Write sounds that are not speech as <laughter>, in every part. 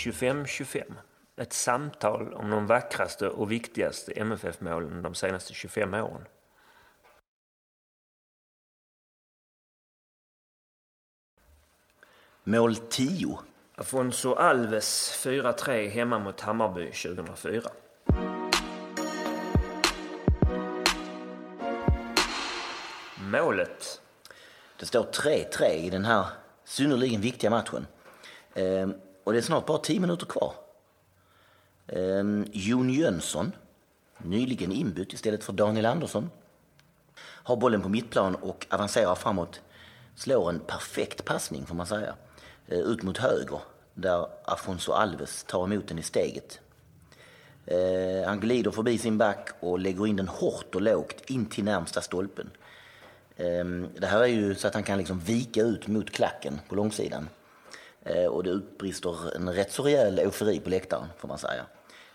25-25. Ett samtal om de vackraste och viktigaste MFF-målen de senaste 25 åren. Mål 10. Afonso Alves 4-3 hemma mot Hammarby 2004. Målet. Det står 3-3 i den här synnerligen viktiga matchen. Och det är snart bara tio minuter kvar. Ehm, Jon Jönsson, nyligen inbytt istället för Daniel Andersson, har bollen på mittplan och avancerar framåt. Slår en perfekt passning får man säga. Eh, ut mot höger där Afonso Alves tar emot den i steget. Eh, han glider förbi sin back och lägger in den hårt och lågt in till närmsta stolpen. Ehm, det här är ju så att han kan liksom vika ut mot klacken på långsidan. Eh, och det utbrister en rätt så rejäl eufori på läktaren får man säga.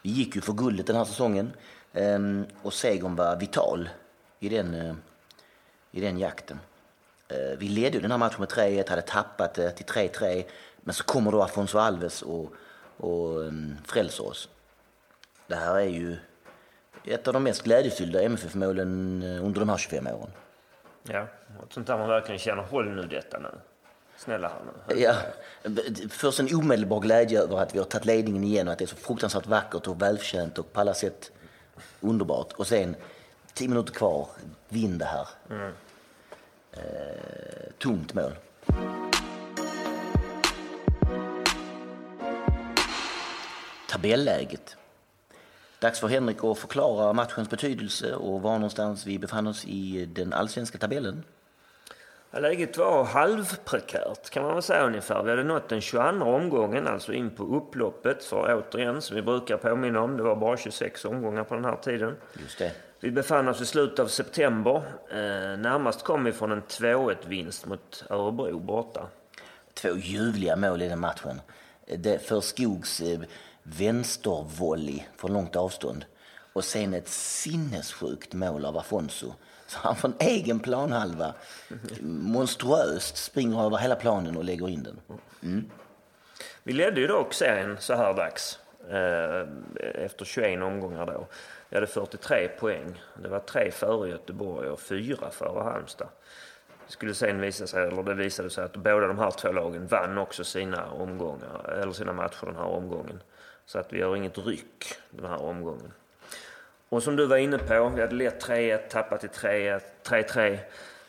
Vi gick ju för guldet den här säsongen ehm, och segern var vital i den, eh, i den jakten. Eh, vi ledde den här matchen med 3-1, hade tappat det till 3-3. Men så kommer då Afonso Alves och, och ehm, frälser oss. Det här är ju ett av de mest glädjefyllda MFF-målen under de här 25 åren. Ja, och sånt där man verkligen känner, håll nu detta nu. Snälla nu. Ja, först en omedelbar glädje över att vi har tagit ledningen igen och att det är så fruktansvärt vackert och välförtjänt och på alla sätt underbart. Och sen, tio minuter kvar, vinn det här. Mm. Eh, tomt mål. Tabelläget. Dags för Henrik att förklara matchens betydelse och var någonstans vi befann oss i den allsvenska tabellen. Läget var halvprekärt kan man väl säga ungefär. Vi hade nått den 22 omgången, alltså in på upploppet. För återigen, som vi brukar påminna om, det var bara 26 omgångar på den här tiden. Just det. Vi befann oss i slutet av september. Eh, närmast kom vi från en 2-1-vinst mot Örebro borta. Två ljuvliga mål i den matchen. Det för Skogs eh, vänstervolley från långt avstånd och sen ett sinnessjukt mål av Afonso. Så han från egen planhalva monstruöst springer över hela planen och lägger in den. Mm. Vi ledde ju dock serien så här dags. Eh, efter 21 omgångar då. Vi hade 43 poäng. Det var tre före Göteborg och fyra före Halmstad. Det skulle sen visa sig, eller det visade sig att båda de här två lagen vann också sina omgångar, eller sina matcher den här omgången. Så att vi har inget ryck den här omgången. Och som du var inne på, vi hade lett 3-1, tappat till 3-1, 3-3. Det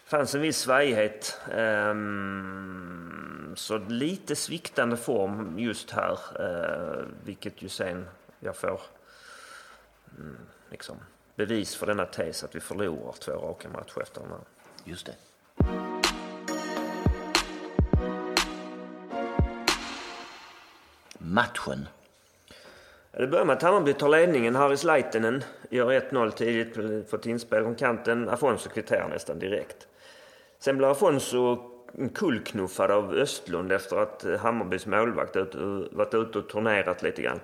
fanns en viss svajighet. Um, så lite sviktande form just här, uh, vilket ju sen jag får um, liksom, bevis för denna tes att vi förlorar två raka matcher efter den här. Just det. Matchen det börjar med att Hammarby tar ledningen. Harris Leitenen gör 1-0 tidigt för ett inspel från kanten. Afonso kvitterar nästan direkt. Sen blir Afonso kullknuffad av Östlund efter att Hammarbys målvakt varit ute och turnerat lite grann.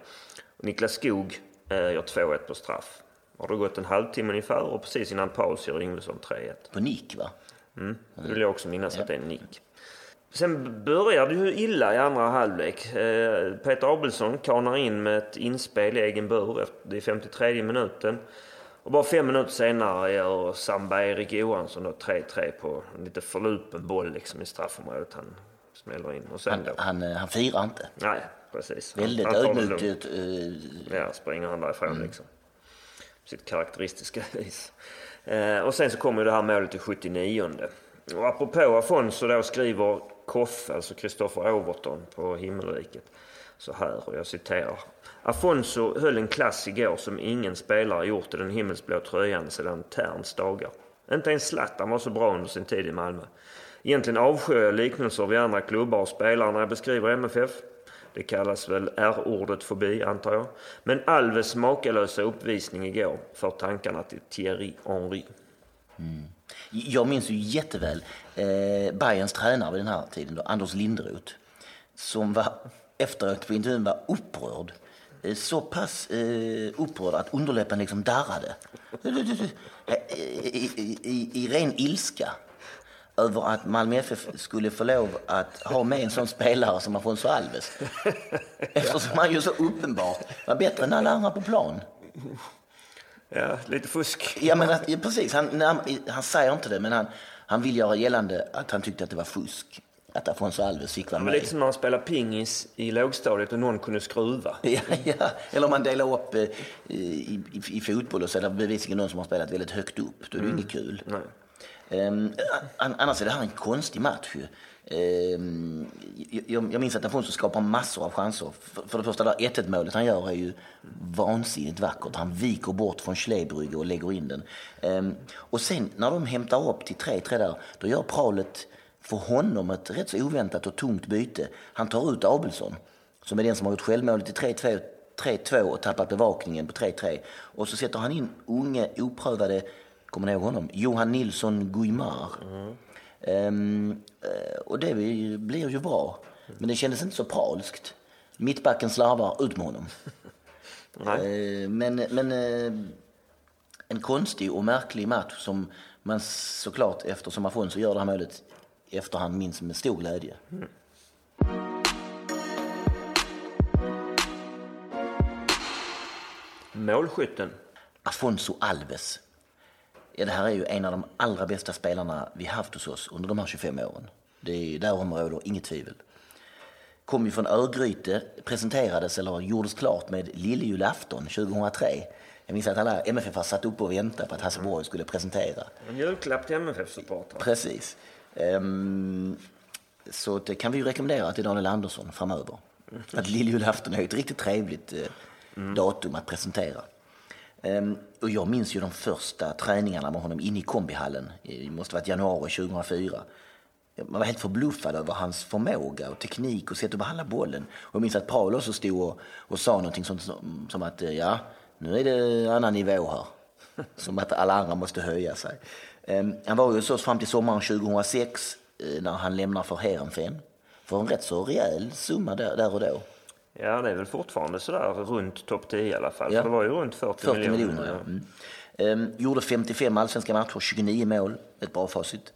Niklas Skog eh, gör 2-1 på straff. Har det gått en halvtimme ungefär och precis innan paus gör Yngvesson 3-1. På nick va? Mm, det vill jag också minnas ja. att det är en nick. Sen börjar det ju illa i andra halvlek. Eh, Peter Abelsson kanar in med ett inspel i egen bur i 53 minuten. Och bara fem minuter senare gör Samba Erik Johansson 3-3 på en lite förlupen boll liksom i straffområdet. Han smäller in. Och sen han, han, han firar inte? Nej, precis. Väldigt ödmjukt. Uh... Ja, springer han därifrån mm. liksom. Sitt karaktäristiska <laughs> vis. Eh, och sen så kommer det här målet i 79 och apropå Afonso då skriver Koffe, alltså Kristoffer Overton på Himmelriket så här, och jag citerar. Afonso höll en klass igår som ingen spelare gjort i den himmelsblå tröjan sedan Terns dagar. Inte ens Zlatan var så bra under sin tid i Malmö. Egentligen avskyr jag liknelser vid andra klubbar och spelare när jag beskriver MFF. Det kallas väl R-ordet förbi, antar jag. Men Alves makalösa uppvisning igår för tankarna till Thierry Henry. Mm. Jag minns ju jätteväl eh, Bayerns tränare vid den här tiden, då, Anders Linderoth, som var efteråt på intervjun var upprörd. Eh, så pass eh, upprörd att underläppen liksom darrade. I, i, i, I ren ilska över att Malmö FF skulle få lov att ha med en sån spelare som Afonso Alves. <laughs> Eftersom han ju så uppenbart var bättre än alla andra på plan. Ja, lite fusk. Ja, men att, ja, precis. Han, när, han säger inte det, men han, han vill göra gällande att han tyckte att det var fusk. Att Afonso Alves fick vara med. lite som när man spelar pingis i lågstadiet och någon kunde skruva. <laughs> Ja, ja. Eller om man delar upp eh, i, i, i fotboll och så är det bevisligen någon som har spelat väldigt högt upp. Då är det inget kul. Nej. Um, an, annars är det här en konstig match ju. Ehm, jag, jag minns att Afonso skapar massor av chanser. För, för det första, där 1 målet han gör är ju vansinnigt vackert. Han viker bort från Schlebrygge och lägger in den. Ehm, och sen när de hämtar upp till 3-3 där, då gör Pralet för honom ett rätt så oväntat och tungt byte. Han tar ut Abelsson, som är den som har gjort självmålet i 3-2 3-2 och tappat bevakningen på 3-3. Och så sätter han in unge, oprövade, kommer ni ihåg honom? Johan Nilsson Guimar. Mm Ehm, eh, och det blir ju bra. Men det kändes inte så pralskt. Mittbacken slarvar ut med honom. <laughs> Nej. Eh, men men eh, en konstig och märklig match som man såklart, eftersom Afonso gör det här målet i efterhand, minns med stor glädje. Målskytten. Afonso Alves. Ja, det här är ju en av de allra bästa spelarna vi haft hos oss under de här 25 åren. Det är därom råder inget tvivel. Kom ju från Örgryte, presenterades eller gjordes klart med lilljulafton 2003. Jag minns att alla MFF satt upp och väntade på att Hasse Borg skulle presentera. En julklapp till MFF-supportrar. Precis. Ehm, så det kan vi ju rekommendera till Daniel Andersson framöver. Att lilljulafton är ett riktigt trevligt eh, datum att presentera. Ehm, och jag minns ju de första träningarna med honom inne i kombihallen. Det måste varit januari 2004. Man var helt förbluffad över hans förmåga och teknik och sätt att behandla bollen. Och jag minns att Paul också stod och, och sa någonting som, som, som att eh, ja, nu är det annan nivå här. <laughs> Som att alla andra måste höja sig. Um, Han var ju hos oss fram till sommaren 2006 eh, när han lämnar för Heerenveen. För en rätt så rejäl summa där, där och då. Ja, det är väl fortfarande sådär runt topp 10 i alla fall. Ja. Det var ju runt 40, 40 miljoner, ja. Mm. Ehm, gjorde 55 allsvenska matcher, 29 mål. Ett bra facit.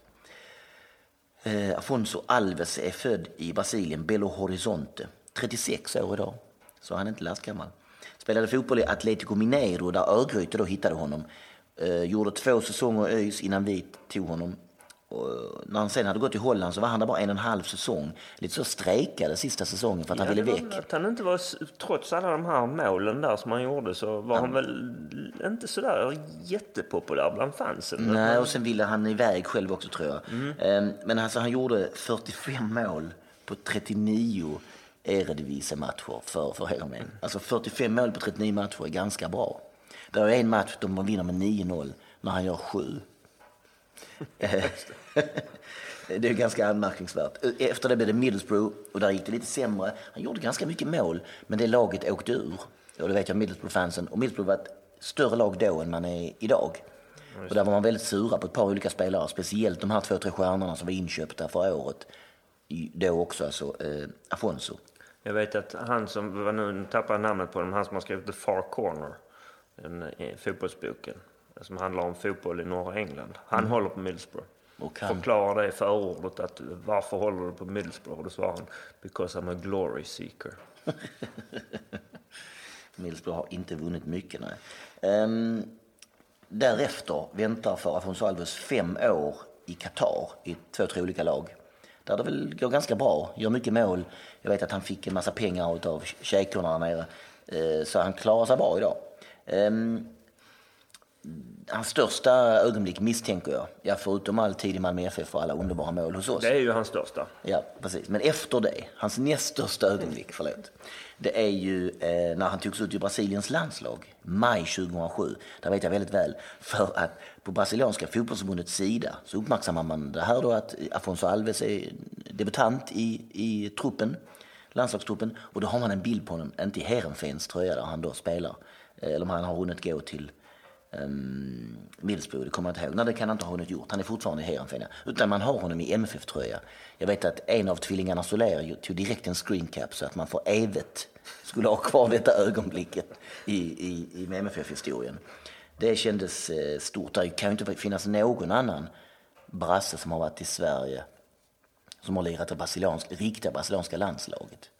Eh, Afonso Alves är född i Brasilien, Belo Horizonte. 36 år idag, så han är inte lastgammal. Spelade fotboll i Atletico Mineiro där Örgryte då hittade honom. Eh, gjorde två säsonger i ÖIS innan vi tog honom. Och när han sen hade gått till Holland så var han där bara en och en halv säsong. Lite så strejkade sista säsongen för att han Ja, ville det var väck. Att han inte var, trots alla de här målen där som han gjorde så var han väl inte sådär jättepopulär bland fansen. Nej, och sen ville han iväg själv också tror jag. Ehm, Men alltså han gjorde 45 mål på 39 Eredivisie-matcher för, för Heerenveen. Alltså 45 mål på 39 matcher är ganska bra. Det är en match man vinner med 9-0 när han gör 7. <laughs> det är ganska anmärkningsvärt. Efter det blev det Middlesbrough och där gick det lite sämre. Han gjorde ganska mycket mål, men det laget åkte ur. Och det vet jag Middlesbrough-fansen. Och Middlesbrough var ett större lag då än man är idag. Och där var man väldigt sura på ett par olika spelare, speciellt de här två, tre stjärnorna som var inköpta för året. Då också alltså eh, Afonso. Jag vet att han som, nu tappar jag namnet på dem, han som har skrivit The Far Corner, den eh, fotbollsboken som handlar om fotboll i norra England. Han håller på Middlesbrough. Och han- Förklarar det i förordet att varför håller du på Middlesbrough? Då svarar han because I'm a glory seeker. <laughs> Middlesbrough har inte vunnit mycket. Nej. Ehm, därefter väntar för Afonso Alves fem år i Qatar i två, tre olika lag. Där det väl går ganska bra, gör mycket mål. Jag vet att han fick en massa pengar av shejkerna där nere. Eh, så han klarar sig bra idag. Ehm, hans största ögonblick misstänker jag, ja, förutom all tid i Malmö FF och alla underbara mål hos oss. Det är ju hans största. Ja, precis. Men efter det, hans näst största ögonblick, förlåt, det är ju eh, när han togs ut i Brasiliens landslag, maj 2007. Det vet jag väldigt väl, för att på brasilianska fotbollsförbundets sida så uppmärksammar man det här då att Afonso Alves är debutant i, i truppen, landslagstruppen, och då har man en bild på honom, inte i Heerenveens tröja där han då spelar, eh, eller om han har hunnit gå till um, Middlesbrough, det kommer jag inte ihåg. Nej, det kan han inte ha hunnit gjort. Han är fortfarande i Heerenveen. Utan man har honom i MFF-tröja. Jag vet att en av tvillingarna Soler tog direkt en screen cap så att man för evigt skulle ha kvar detta ögonblicket i, i, i MFF-historien. Det kändes eh, stort. Det kan ju inte finnas någon annan brasse som har varit i Sverige som har lirat det brasilianska, riktiga brasilianska landslaget?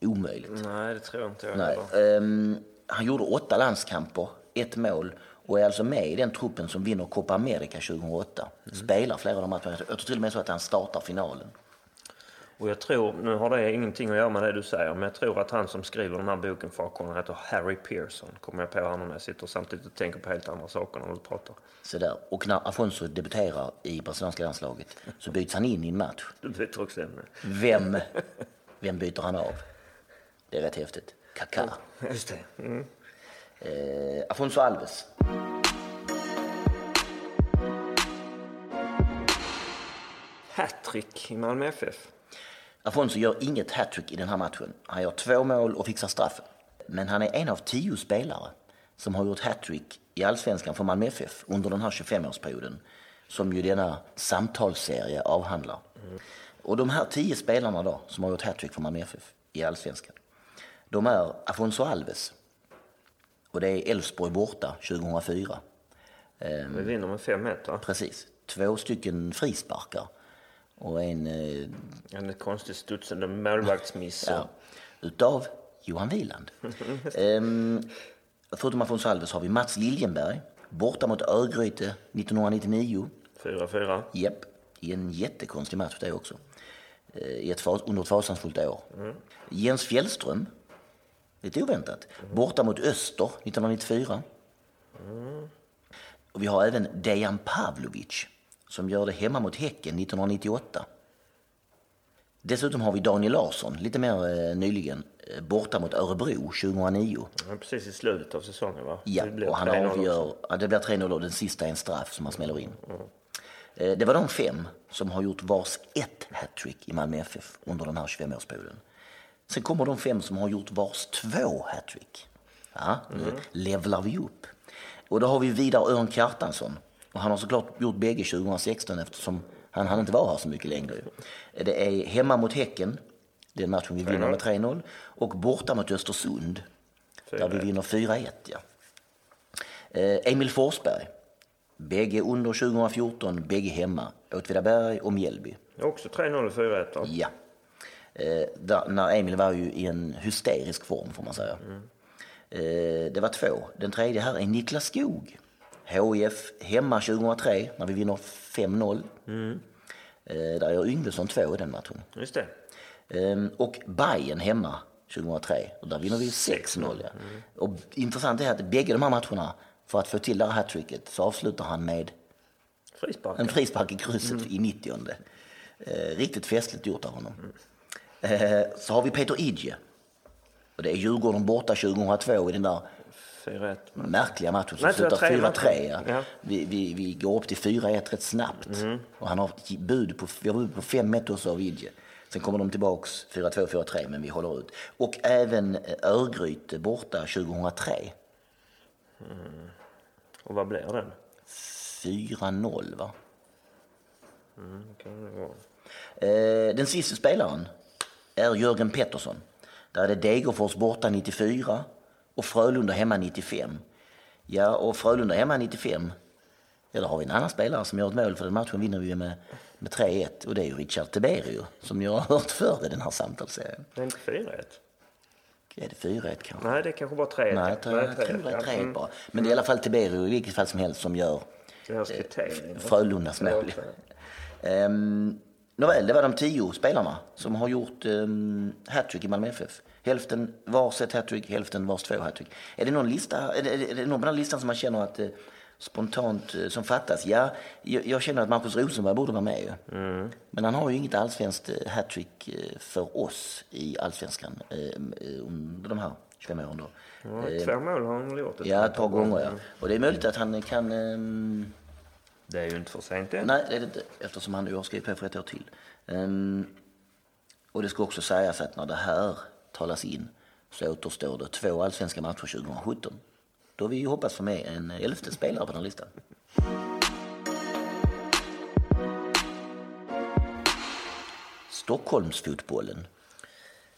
Omöjligt. Nej, det tror jag inte jag Nej. Ehm, han gjorde åtta landskamper, ett mål och är alltså med i den truppen som vinner Copa America 2008. Spelar flera av de matcherna. Jag tror till och med så att han startar finalen. Och jag tror, nu har det ingenting att göra med det du säger, men jag tror att han som skriver den här boken för Akon heter Harry Pearson. Kommer jag på honom när jag sitter samtidigt och tänker på helt andra saker när du pratar. Så där. Och när Afonso debuterar i brasilianska landslaget så byts han in i en match. Du vet också ämne. Vem, vem byter han av? Det är rätt häftigt. Kaká. Just det. Mm. Eh, Afonso Alves. Hattrick i Malmö FF. Afonso gör inget hattrick i den här matchen. Han gör två mål och fixar straffen. Men han är en av tio spelare som har gjort hattrick i allsvenskan för Malmö FF under den här 25-årsperioden som ju denna samtalsserie avhandlar. Och de här tio spelarna då som har gjort hattrick för Malmö FF i allsvenskan, de är Afonso Alves och det är Elfsborg borta 2004. Vi vinner med 5-1 va? Precis. Två stycken frisparkar och en eh, En konstigt studsande målvaktsmiss. Ja, utav Johan Wieland. <laughs> ehm, förutom Afonso Alves har vi Mats Liljenberg, borta mot Örgryte 1999. 4-4. Japp, i en jättekonstig match det också. Eh, I ett, fas- under ett fasansfullt år. Jens Fjällström, lite oväntat, borta mot Öster 1994. Och vi har även Dejan Pavlovic som gör det hemma mot Häcken 1998. Dessutom har vi Daniel Larsson, lite mer eh, nyligen, eh, borta mot Örebro 2009. Ja, precis i slutet av säsongen va? Ja, och han 3-0 avgör, ja, det blir 3-0 och den sista är en straff som han smäller in. Eh, Det var de fem som har gjort vars ett hattrick i Malmö FF under den här 25-årsperioden. Sen kommer de fem som har gjort vars två hattrick. Ja, nu levlar vi upp. Och då har vi Vidar Örn Kjartansson. Och han har såklart gjort bägge 2016 eftersom han hann inte vara här så mycket längre. Det är hemma mot Häcken, den matchen vi vinner med 3-0. Och borta mot Östersund, där vi 4-1. vinner 4-1. Ja. Eh, Emil Forsberg, bägge under 2014, bägge hemma. Åtvidaberg och Mjällby. Också 3-0 och 4-1 va? Ja. Eh, där, när Emil var ju i en hysterisk form får man säga. Eh, det var två. Den tredje här är Niklas Skog. HIF hemma 2003 när vi vinner 5-0. Eh, där gör Yngvesson två i den matchen. Just det. Ehm, och Bayern hemma 2003 och där vinner vi 6-0. Ja. Och intressant är att bägge de här matcherna, för att få till det här hattricket, så avslutar han med Frispark. en frispark i krysset i 90 eh, Riktigt festligt gjort av honom. Eh, så har vi Peter Idje. Och det är Djurgården borta 2002 i den där 4-1. märkliga matchen som Nej, slutar 4-3 4-3. matchen. Ja. Vi, vi, vi går upp till 4-1 rätt snabbt. Och han har bud på, vi har bud på 5-1 också av Idje. Sen kommer de tillbaks 4-2, 4-3, men vi håller ut. Och även eh, Örgryte borta 2003. Och vad blir den? 4-0 va? Kan det vara? Eh, den sista spelaren är Jörgen Pettersson. Där är det Degerfors borta 94 och Frölunda hemma 95. Ja, och Frölunda hemma 95, ja då har vi en annan spelare som gör ett mål för den matchen vinner vi med, med 3-1 och det är ju Richard Tiberio som ni har <laughs> hört förr i den här samtalsserien. Det är inte 4-1? Är det 4-1 kanske? Nej, det är kanske bara 3-1. Nej, jag tror, jag tror det är 3-1 Mm. bara. Men det är i alla fall Tiberio i vilket fall som helst som gör kvittering. Frölundas mål. Um, nåväl, det var de tio spelarna som har gjort um, hattrick i Malmö FF. Hälften varsitt hattrick, hälften vars två hattrick. Är det någon lista, är det, är det någon på den listan som man känner att eh, spontant eh, som fattas? Ja, jag, jag känner att Marcus Rosenberg borde vara med ju. Men han har ju inget allsvenskt eh, hattrick eh, för oss i allsvenskan eh, under de här 25 åren då. Ja, två mål har han gjort. Ja, ett par gånger ja. Och det är möjligt att han kan ehm, Det är ju inte för sent än. Nej, det är det inte, eftersom han nu har skrivit på för ett år till. Ehm, och det ska också sägas att när det här talas in så återstår det två allsvenska matcher 2017. Då vi hoppas få med en elfte spelare på den listan. Stockholmsfotbollen.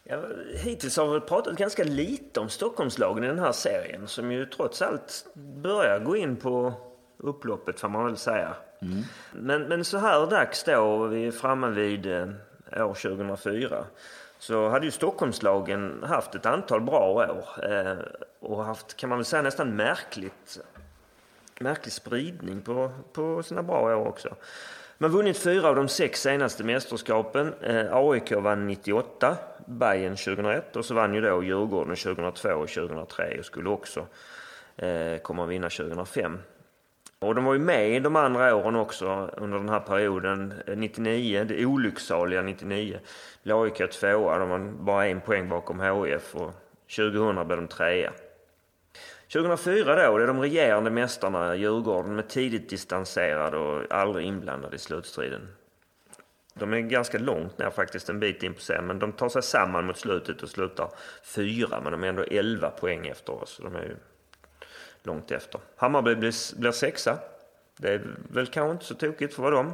Ja, hittills har vi pratat ganska lite om Stockholmslagen i den här serien som ju trots allt börjar gå in på upploppet får man väl säga. Men, men så här dags då, vi är framme vid eh, år 2004. Så hade ju Stockholmslagen haft ett antal bra år eh, och haft, kan man väl säga, nästan märkligt, märklig spridning på, på sina bra år också. Man har vunnit fyra av de sex senaste mästerskapen. Eh, AIK vann 98, Bayern 2001 och så vann ju då Djurgården 2002 och 2003 och skulle också eh, komma att vinna 2005. Och de var ju med de andra åren också under den här perioden. Eh, 99, det olycksaliga 99, blev AIK tvåa. De var bara en poäng bakom HIF och 2000 blev de trea. 2004 då, det är de regerande mästarna Djurgården med tidigt distanserade och aldrig inblandade i slutstriden. De är ganska långt ner faktiskt, en bit in på sen, men de tar sig samman mot slutet och slutar fyra, men de är ändå 11 poäng efter oss. De är ju långt efter. Hammarby blir, blir sexa. Det är väl kanske inte så tokigt för dem.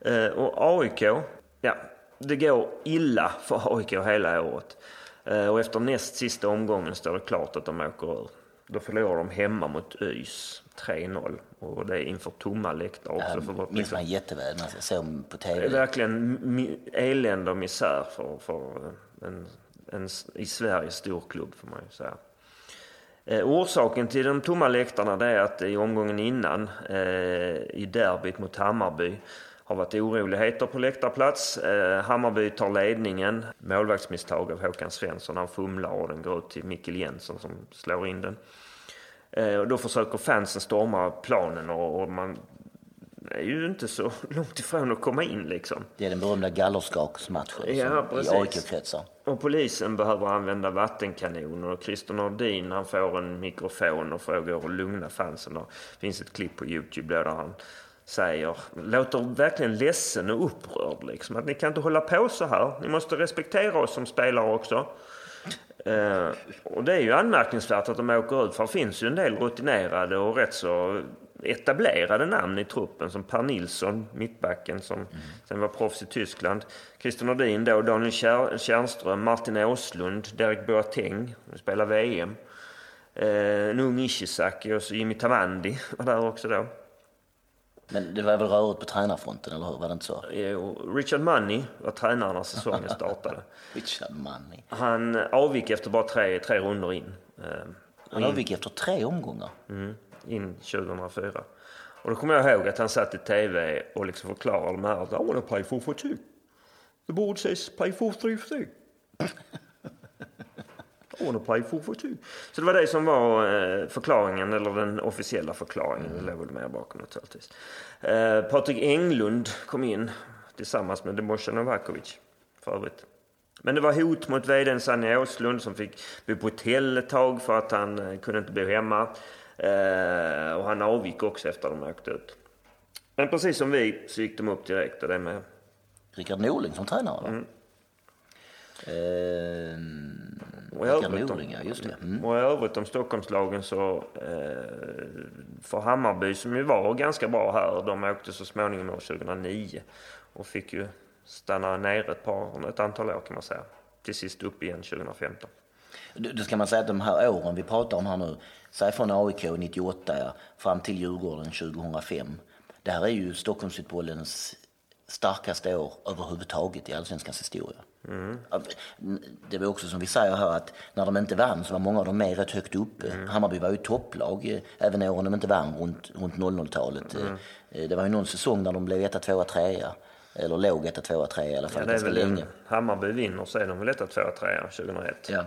Eh, och AIK, ja, det går illa för AIK hela året. Eh, och efter näst sista omgången står det klart att de åker ur. Då förlorar de hemma mot ÖIS 3-0 och det är inför tomma läktare också. Ja, för, minns man jätteväl, man såg på det är tv. verkligen elände och misär för, för en, en i Sverige stor klubb får man ju säga. Eh, orsaken till de tomma läktarna det är att i omgången innan eh, i derbyt mot Hammarby har varit oroligheter på läktarplats. Eh, Hammarby tar ledningen. Målvaktsmisstag av Håkan Svensson. Han fumlar och den går ut till Mikkel Jensen som slår in den. Och då försöker fansen storma planen och, man man är ju inte så <laughs> långt ifrån att komma in liksom. Det är den berömda gallerskaksmatchen Ja, i. AIK-kretsar. Och polisen behöver använda vattenkanoner och Christer Nordin han får en mikrofon och frågar att lugna fansen. Det finns ett klipp på Youtube där han säger, låter verkligen ledsen och upprörd liksom. Att ni kan inte hålla på så här. Ni måste respektera oss som spelare också. Eh, och det är ju anmärkningsvärt att de åker ut för det finns ju en del rutinerade och rätt så etablerade namn i truppen som Per Nilsson, mittbacken som sen var proffs i Tyskland. Christer Nordin då, Daniel Tjärnström, Martin Åslund, Derek Boateng, som spelar VM. Eh, en ung Ishizaki och så Jimmy Tavandi <laughs> var där också då. Men det var väl rörigt på tränarfronten, eller hur? Var det inte så? Richard Money var tränare när säsongen <laughs> startade. Richard Money. Han avgick efter bara tre, tre runder in. Eh, Han avgick efter tre omgångar. Mm, in 2004. Och då kommer jag ihåg att han satt i tv och liksom förklarade de här I wanna play 442. The board says play 433. I wanna play 442. Så det var det som var eh, förklaringen, eller den officiella förklaringen. Det låg väl mer bakom naturligtvis. Eh, Patrik Englund kom in tillsammans med Debosa Novakovic för övrigt. Men det var hot mot vdn Sanny Åslund som fick bo på hotell ett tag för att han eh, kunde inte bo hemma. Eh, och han avgick också efter de åkte ut. Men precis som vi så gick de upp direkt och det med. Rickard Norling som tränare, va? Mm. Och i Rickard Norling, ja, just det. Mm. Och i övrigt om Stockholmslagen så eh, för Hammarby som ju var ganska bra här. De åkte så småningom år 2009 och fick ju stanna nere ett, par, ett antal år kan man säga. Till sist upp igen 2015. Då då ska man säga att de här åren vi pratar om här nu, säg från AIK 98 ja, fram till Djurgården 2005. Det här är ju Stockholmsfotbollens starkaste år överhuvudtaget i allsvenskans historia. Ja, Det var också som vi säger här att när de inte vann så var många av dem med rätt högt uppe. Hammarby var ju topplag eh, även åren de inte vann runt, runt 00-talet. Eh, eh, Det var ju någon säsong när de blev etta, tvåa, trea. Eller låg etta, tvåa, trea i alla fall Ja, det är ganska väl länge. Hammarby vinner så är de väl etta, tvåa, trea 2001. Ja,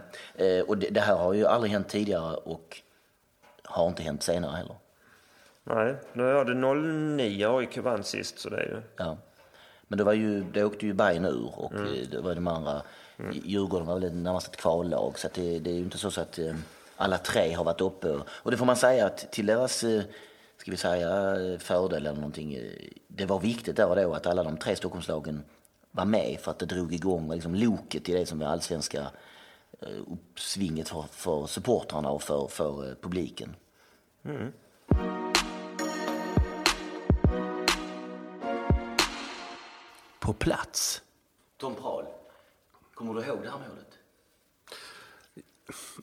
och det, det här har ju aldrig hänt tidigare och har inte hänt senare heller. Nej, nu är det 09 AIK vann sist så det är ju... Ja. Men det var ju, det åkte ju Bayern ur och Mm. eh, det var de andra, Djurgården var väl närmast ett kvallag så det, det är ju inte så, så att eh, alla tre har varit uppe. Och det får man säga att till deras, eh, ska vi säga, fördel eller någonting, det var viktigt där och då att alla de tre Stockholmslagen var med för att det drog igång liksom loket i det som var allsvenska uppsvinget för, för supportrarna och för, för eh, publiken. På plats. Tom Prahl, kommer du ihåg det här målet?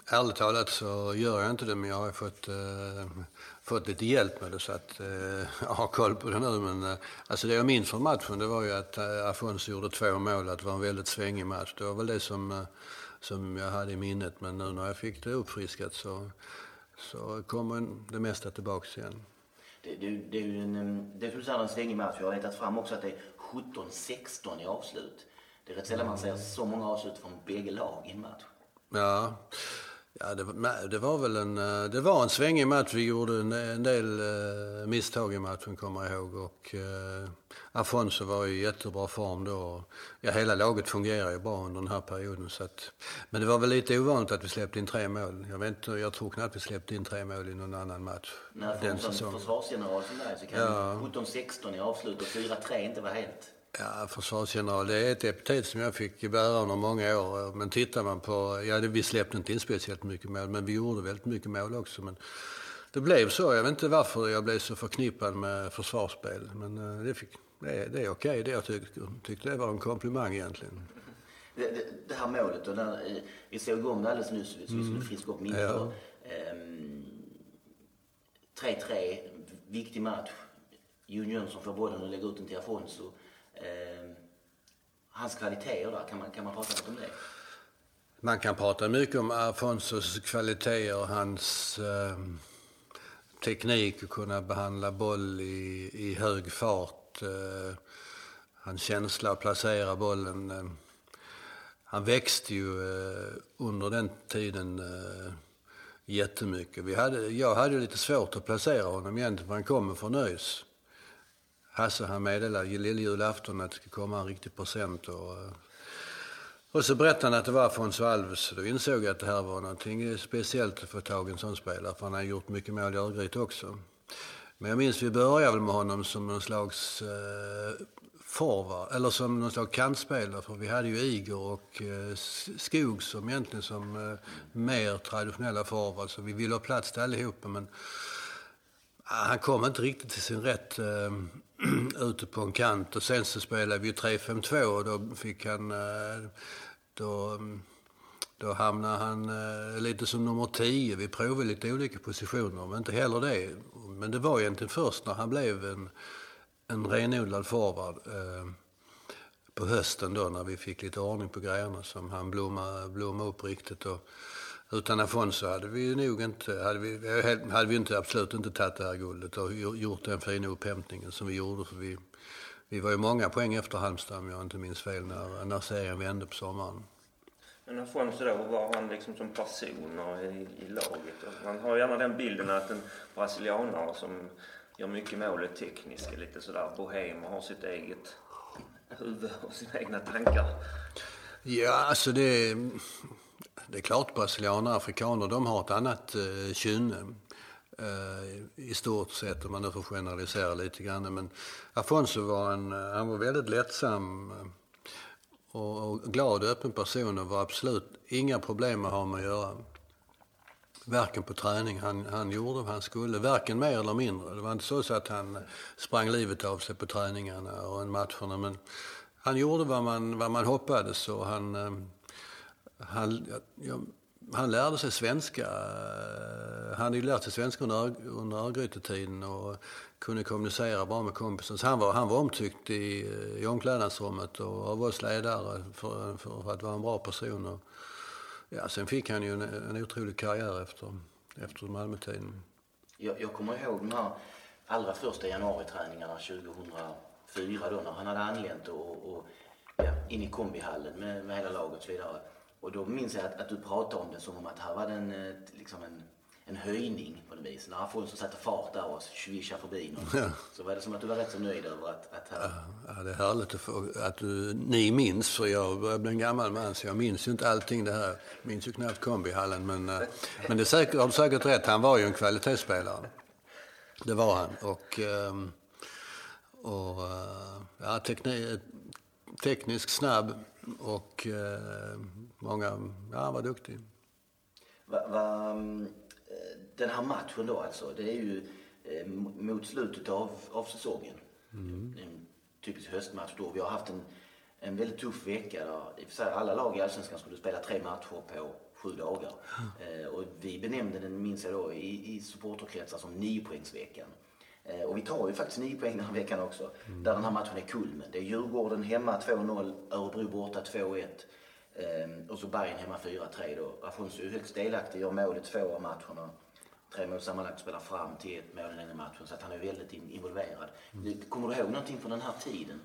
Ärligt talat så gör jag inte det, men jag har fått eh, fått lite hjälp med det så att eh, <laughs> jag har koll på det nu. Men eh, alltså det jag minns från matchen det var ju att eh, Afonso gjorde två mål, att det var en väldigt svängig match. Det var väl det som, eh, som jag hade i minnet. Men nu när jag fick det uppfriskat så, så kommer det mesta tillbaks igen. Det, det, det är ju en, det som du säger, en svängig match. Jag har letat fram också att det är 17-16 i avslut. Det är rätt sällan man ser så många avslut från bägge lag i en match. Ja, ja det, det, var väl en, eh, det var en svängig match. Vi gjorde en, en del uh, misstag i matchen, kommer jag ihåg. Och, uh, Afonso var i jättebra form då. Ja, hela laget fungerar ju bra under den här perioden. Så att, men det var väl lite ovanligt att vi släppte in tre mål. Jag, vet inte, jag tror knappt vi släppte in tre mål i någon annan match. När den säsongen. försvarsgeneral som dig så kan ja. 17-16 i avslut och 4-3 inte vara helt... Ja, försvarsgeneral, det är ett epitet som jag fick bära under många år. Men tittar man på, ja vi släppte inte in speciellt mycket mål, men vi gjorde väldigt mycket mål också. Men det blev så. Jag vet inte varför jag blev så förknippad med försvarsspel. Men eh, det, fick, det är, det är okej. Det jag tyckte, tyckte det var en komplimang egentligen. Det, det, det här målet, och eh, vi såg igång det alldeles nyss, så vi skulle mm. friska upp minnet. Ja. 3-3, ehm, viktig match. Jon Jönsson får bollen och lägger ut den till Afonso. Eh, hans kvaliteter där, kan man, kan man prata något om det? Man kan prata mycket om Afonsos kvaliteter, hans eh, teknik att kunna behandla boll i, i hög fart. Eh, hans känsla att placera bollen. Eh, han växte ju eh, under den tiden eh, jättemycket. Vi hade, jag hade lite svårt att placera honom egentligen, för han kommer från ÖIS. Hasse han meddelade lilljulafton att det skulle komma en riktig present. Och, eh, och så berättade han att det var från Alves. Då insåg jag att det här var någonting speciellt att få tag i en sån spelare. För han har gjort mycket mål i Örgryte också. Men jag minns vi började väl med honom som någon slags eh, forward, eller som någon slags kantspelare. För vi hade ju Igor och eh, Skog som egentligen som eh, mer traditionella forwards. Så vi ville ha plats till allihopa. Men ah, han kom inte riktigt till sin rätt eh, <clears throat> ute på en kant. Och sen så spelade vi 3-5-2 och då fick han... Eh, då, då hamnade han eh, lite som nummer 10. Vi provade lite olika positioner, men inte heller det. Men det var egentligen först när han blev en, en renodlad forward eh, på hösten då när vi fick lite ordning på grejerna som han blommade, blommade upp riktigt. Och, utan Afonso hade vi nog inte, hade vi, hade vi inte, absolut inte tagit det här guldet och gjort den fina upphämtningen som vi gjorde. För vi, vi var ju många poäng efter Halmstad om jag inte minns fel när, när serien vände på sommaren. Men Afonso då, var han liksom som person i, i laget? Man har gärna den bilden att en brasilianare som gör mycket mål är teknisk, lite sådär bohem och har sitt eget huvud och sina egna tankar. Ja, alltså det det är klart brasilianer och afrikaner de har ett annat eh, kynne. Eh, I stort sett, om man nu får generalisera lite grann. Men Afonso var, en, eh, han var väldigt lättsam eh, och, och glad och öppen person och var absolut inga problem att ha med att göra. Varken på träning, han, han gjorde vad han skulle. Varken mer eller mindre. Det var inte så att han sprang livet av sig på träningarna och matcherna. Men han gjorde vad man, vad man hoppades och han eh, han, ja, han lärde sig svenska. Han hade ju lärt sig svenska under, under Örgrytetiden och kunde kommunicera bra med kompisen. Så han var, han var omtyckt i, eh, i omklädnadsrummet och av oss ledare för, för, att vara en bra person. Och, ja, sen fick han ju en, en otrolig karriär efter, efter Malmötiden. Jag, jag kommer ihåg de här allra första januariträningarna 2004 då när han hade anlänt och, och ja, in i kombihallen med, med hela laget och så vidare. Och då minns jag att, att du pratade om det som om att här var det en, eh, liksom en, en höjning på något vis. När Afonso satte fart där och svischade förbi någon. Ja. Så var det som att du var rätt så nöjd över att... att här... Ja, det är härligt att, få, att du, ni minns, för jag börjar bli en gammal man så jag minns ju inte allting det här. Jag minns ju knappt kombihallen men, eh, men det säkert, har du säkert rätt, han var ju en kvalitetsspelare. Det var han. Och, ehm, och eh, ja, teknik, teknisk snabb och många, ja han var duktig. Va, va, mm, den här matchen då alltså, det är ju eh, mot slutet av, av säsongen. Mm. En typisk höstmatch då. Vi har haft en, en väldigt tuff vecka där i och för sig alla lag i Allsvenskan skulle spela tre matcher på sju dagar. Eh, och vi benämnde den, minns jag då, i, i supporterkretsar som niopoängsveckan. Eh, Eh, och vi tar ju faktiskt nio poäng den här veckan också. Mm. Där den här matchen är kulmen. Det är Djurgården hemma 2-0, Örebro borta 2-1. Ehm, och så Bayern hemma 4-3 då. Afonso är högst delaktig, gör mål i två av matcherna. Tre mål sammanlagt spelar fram till ett mål i den matchen. Så att han är väldigt involverad. Mm. Kommer du ihåg någonting från den här tiden?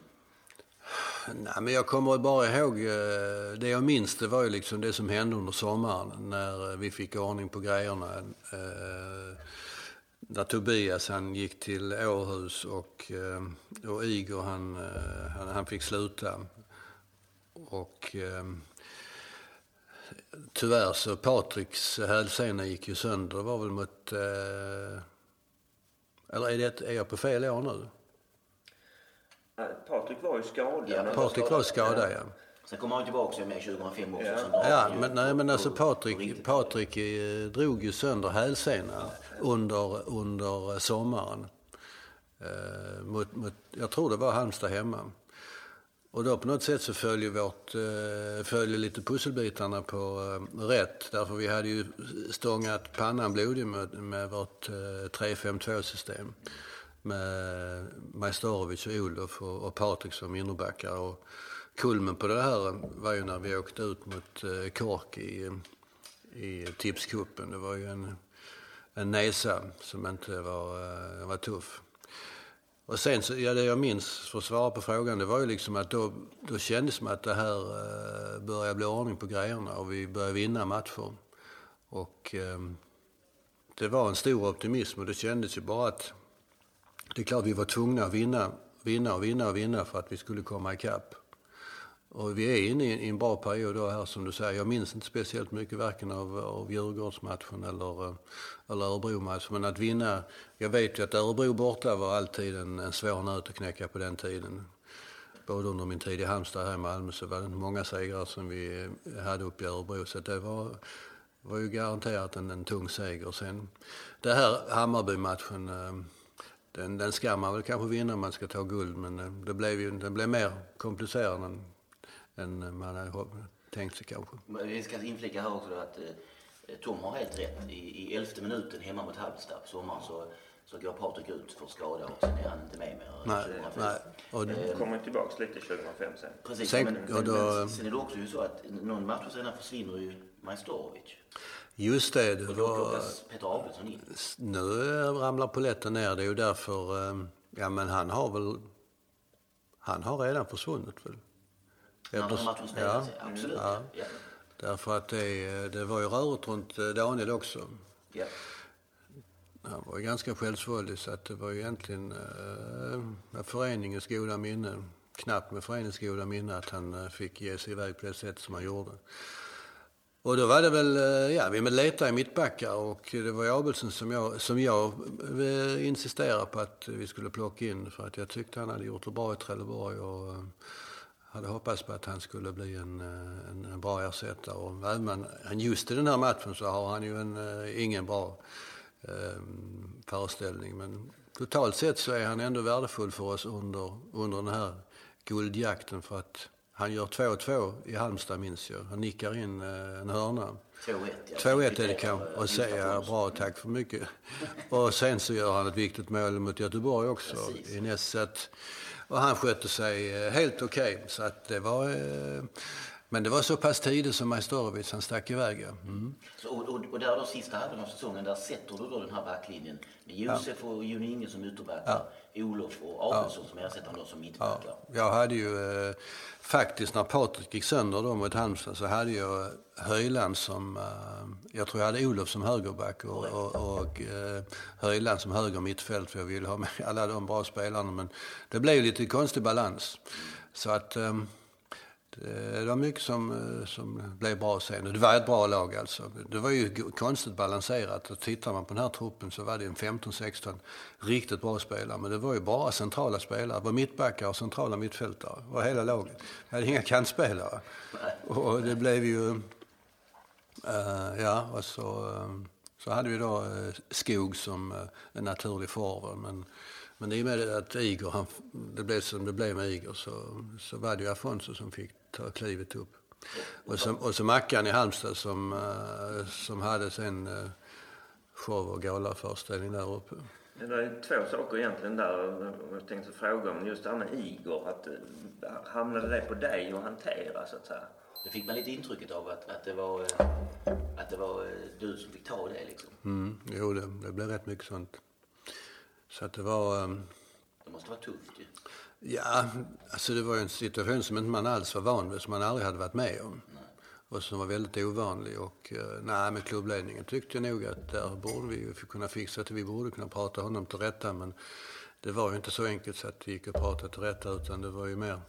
Nej, men jag kommer bara ihåg, eh, det jag minns det var ju liksom det som hände under sommaren när eh, vi fick ordning på grejerna. Ehm där Tobias han gick till Århus och, eh, och Igor han, han, han fick sluta. Och tyvärr så Patriks hälsena gick ju sönder. Det var väl mot... Eller är, det, är jag på fel år nu? Patrik var ju skadad. Ja, Patrik var skadad, ja. Sen kommer han tillbaka med 2005 också. Ja, ja men, nej, men alltså Patrik, Patrik eh, drog ju sönder hälsenan under, under sommaren. Eh, mot, mot, jag tror det var Halmstad hemma. Och då på något sätt så följer, vårt, eh, följer lite pusselbitarna på eh, rätt. Därför vi hade ju stångat pannan blodig med, med vårt eh, 3-5-2 system med Majstorovic och Olof och, och Patrik som innerbackar. Och kulmen på det här var ju när vi åkte ut mot eh, Kork i, i tipskuppen. Det var ju en, en näsa som inte var, eh, var tuff. Och sen, så, ja, det jag minns, för att svara på frågan, det var ju liksom att då, då kändes det som att det här eh, började bli ordning på grejerna och vi började vinna matcher. Och eh, det var en stor optimism och det kändes ju bara att det är klart vi var tvungna att vinna, vinna och vinna och vinna för att vi skulle komma ikapp. Och vi är inne i en bra period då här som du säger. Jag minns inte speciellt mycket varken av, av Djurgårdsmatchen eller, eh, eller Örebro-matchen. Men att vinna, jag vet ju att Örebro borta var alltid en, en svår nöt att knäcka på den tiden. Både under min tid i Halmstad här i Malmö så var det många segrar som vi eh, hade uppe i Örebro. Så det var, var ju garanterat en, en tung seger. Sen det här Hammarby-matchen eh, den, den ska man väl kanske vinna om man ska ta guld, men det blev ju det blev mer komplicerat än, än man hade tänkt sig kanske. Vi ska inflika här också att eh, Tom har helt rätt. I, i elfte minuten hemma mot Halmstad på sommaren så, så går Patrik ut för skada och sen är han inte med mer. Nej, nej. Och eh, kommer tillbaka lite 2005 sen. Precis, sen, men, men, då, men sen är det också ju så att någon match senare försvinner ju Majstorovic. Just det. det och då plockas Peter Abelsson in. Nu ramlar poletten ner. Det är ju därför... Eh, ja, men han har väl... Han har redan försvunnit väl? Han har ja. absolut. Ja. Ja. Därför att det, det var ju rörigt runt eh, Daniel också. Ja. Han var ju ganska självsvåldig så att det var ju egentligen eh, med föreningens goda minne, knappt med föreningens goda minne att han eh, fick ge sig iväg på det sätt som han gjorde. Och då var det väl, ja, vi letade i mittbackar och det var Abelsen som jag, som jag insisterade på att vi skulle plocka in för att jag tyckte han hade gjort det bra i Trelleborg och hade hoppats på att han skulle bli en, en, en bra ersättare. Och även just i den här matchen så har han ju en, ingen bra eh, föreställning. Men totalt sett så är han ändå värdefull för oss under, under den här guldjakten för att han gör 2-2 i Halmstad minns jag. Han nickar in eh, en hörna. 2-1 ja. 2-1 är det kanske. Och säger bra, tack för mycket. <laughs> Och sen så gör han ett viktigt mål mot Göteborg också Precis. i näst och han skötte sig eh, helt okej. Okay. Så att det var... Eh, Eh, men det var så pass tidigt som Majstorovic han stack iväg. Mm. Så, och, och, och där då sista halvan av säsongen, där sätter du då den här backlinjen med Josef ja. och Jon Inge som ytterbackar, ja. Olof och Abelsson ja. som ersättare då som mittbackar. Ja. Jag hade ju eh, faktiskt när Patrik gick sönder då mot Halmstad så hade jag Höjland som, eh, jag tror jag hade Olof som högerback och, och, och eh, Höjland som höger mittfält för jag ville ha med alla de bra spelarna men det blev lite konstig balans. Så att eh, Eh, det var mycket som, eh, som blev bra sen. Och det var ett bra lag alltså. Det var ju konstigt balanserat. Och tittar man på den här truppen så var det en 15-16 riktigt bra spelare. Men det var ju bara centrala spelare. Det var mittbackar och centrala mittfältare. Det var hela laget. Vi hade inga kantspelare. Och det blev ju... Uh, ja, och så, uh, så hade vi då uh, Skog som en naturlig forward. Men men i och med att Igor, han, det blev som det blev med Igor så, så var det ju Afonso som fick ta klivet upp. Och så, och så Mackan i Halmstad som, eh, som hade sen eh, show och galaföreställning där uppe. Det är två saker egentligen där jag tänkte fråga om. Just det här med Igor. Att, eh, hamnade det på dig att hantera så att säga? Det fick man lite intrycket av att, att, det, var, eh, att det var eh, du som fick ta det liksom. Mm, jo, det, det blev rätt mycket sånt. Så att det var... ehm, Det måste vara tufft ju. Ja, alltså det var ju en situation som inte man alls var van vid, som man aldrig hade varit med om. Och som var väldigt ovanlig. Och eh, nej, med klubbledningen tyckte jag nog att där borde vi ju kunna fixa det. Vi borde kunna prata honom till rätta. Men det var ju inte så enkelt så att det gick att prata till rätta utan det var ju mer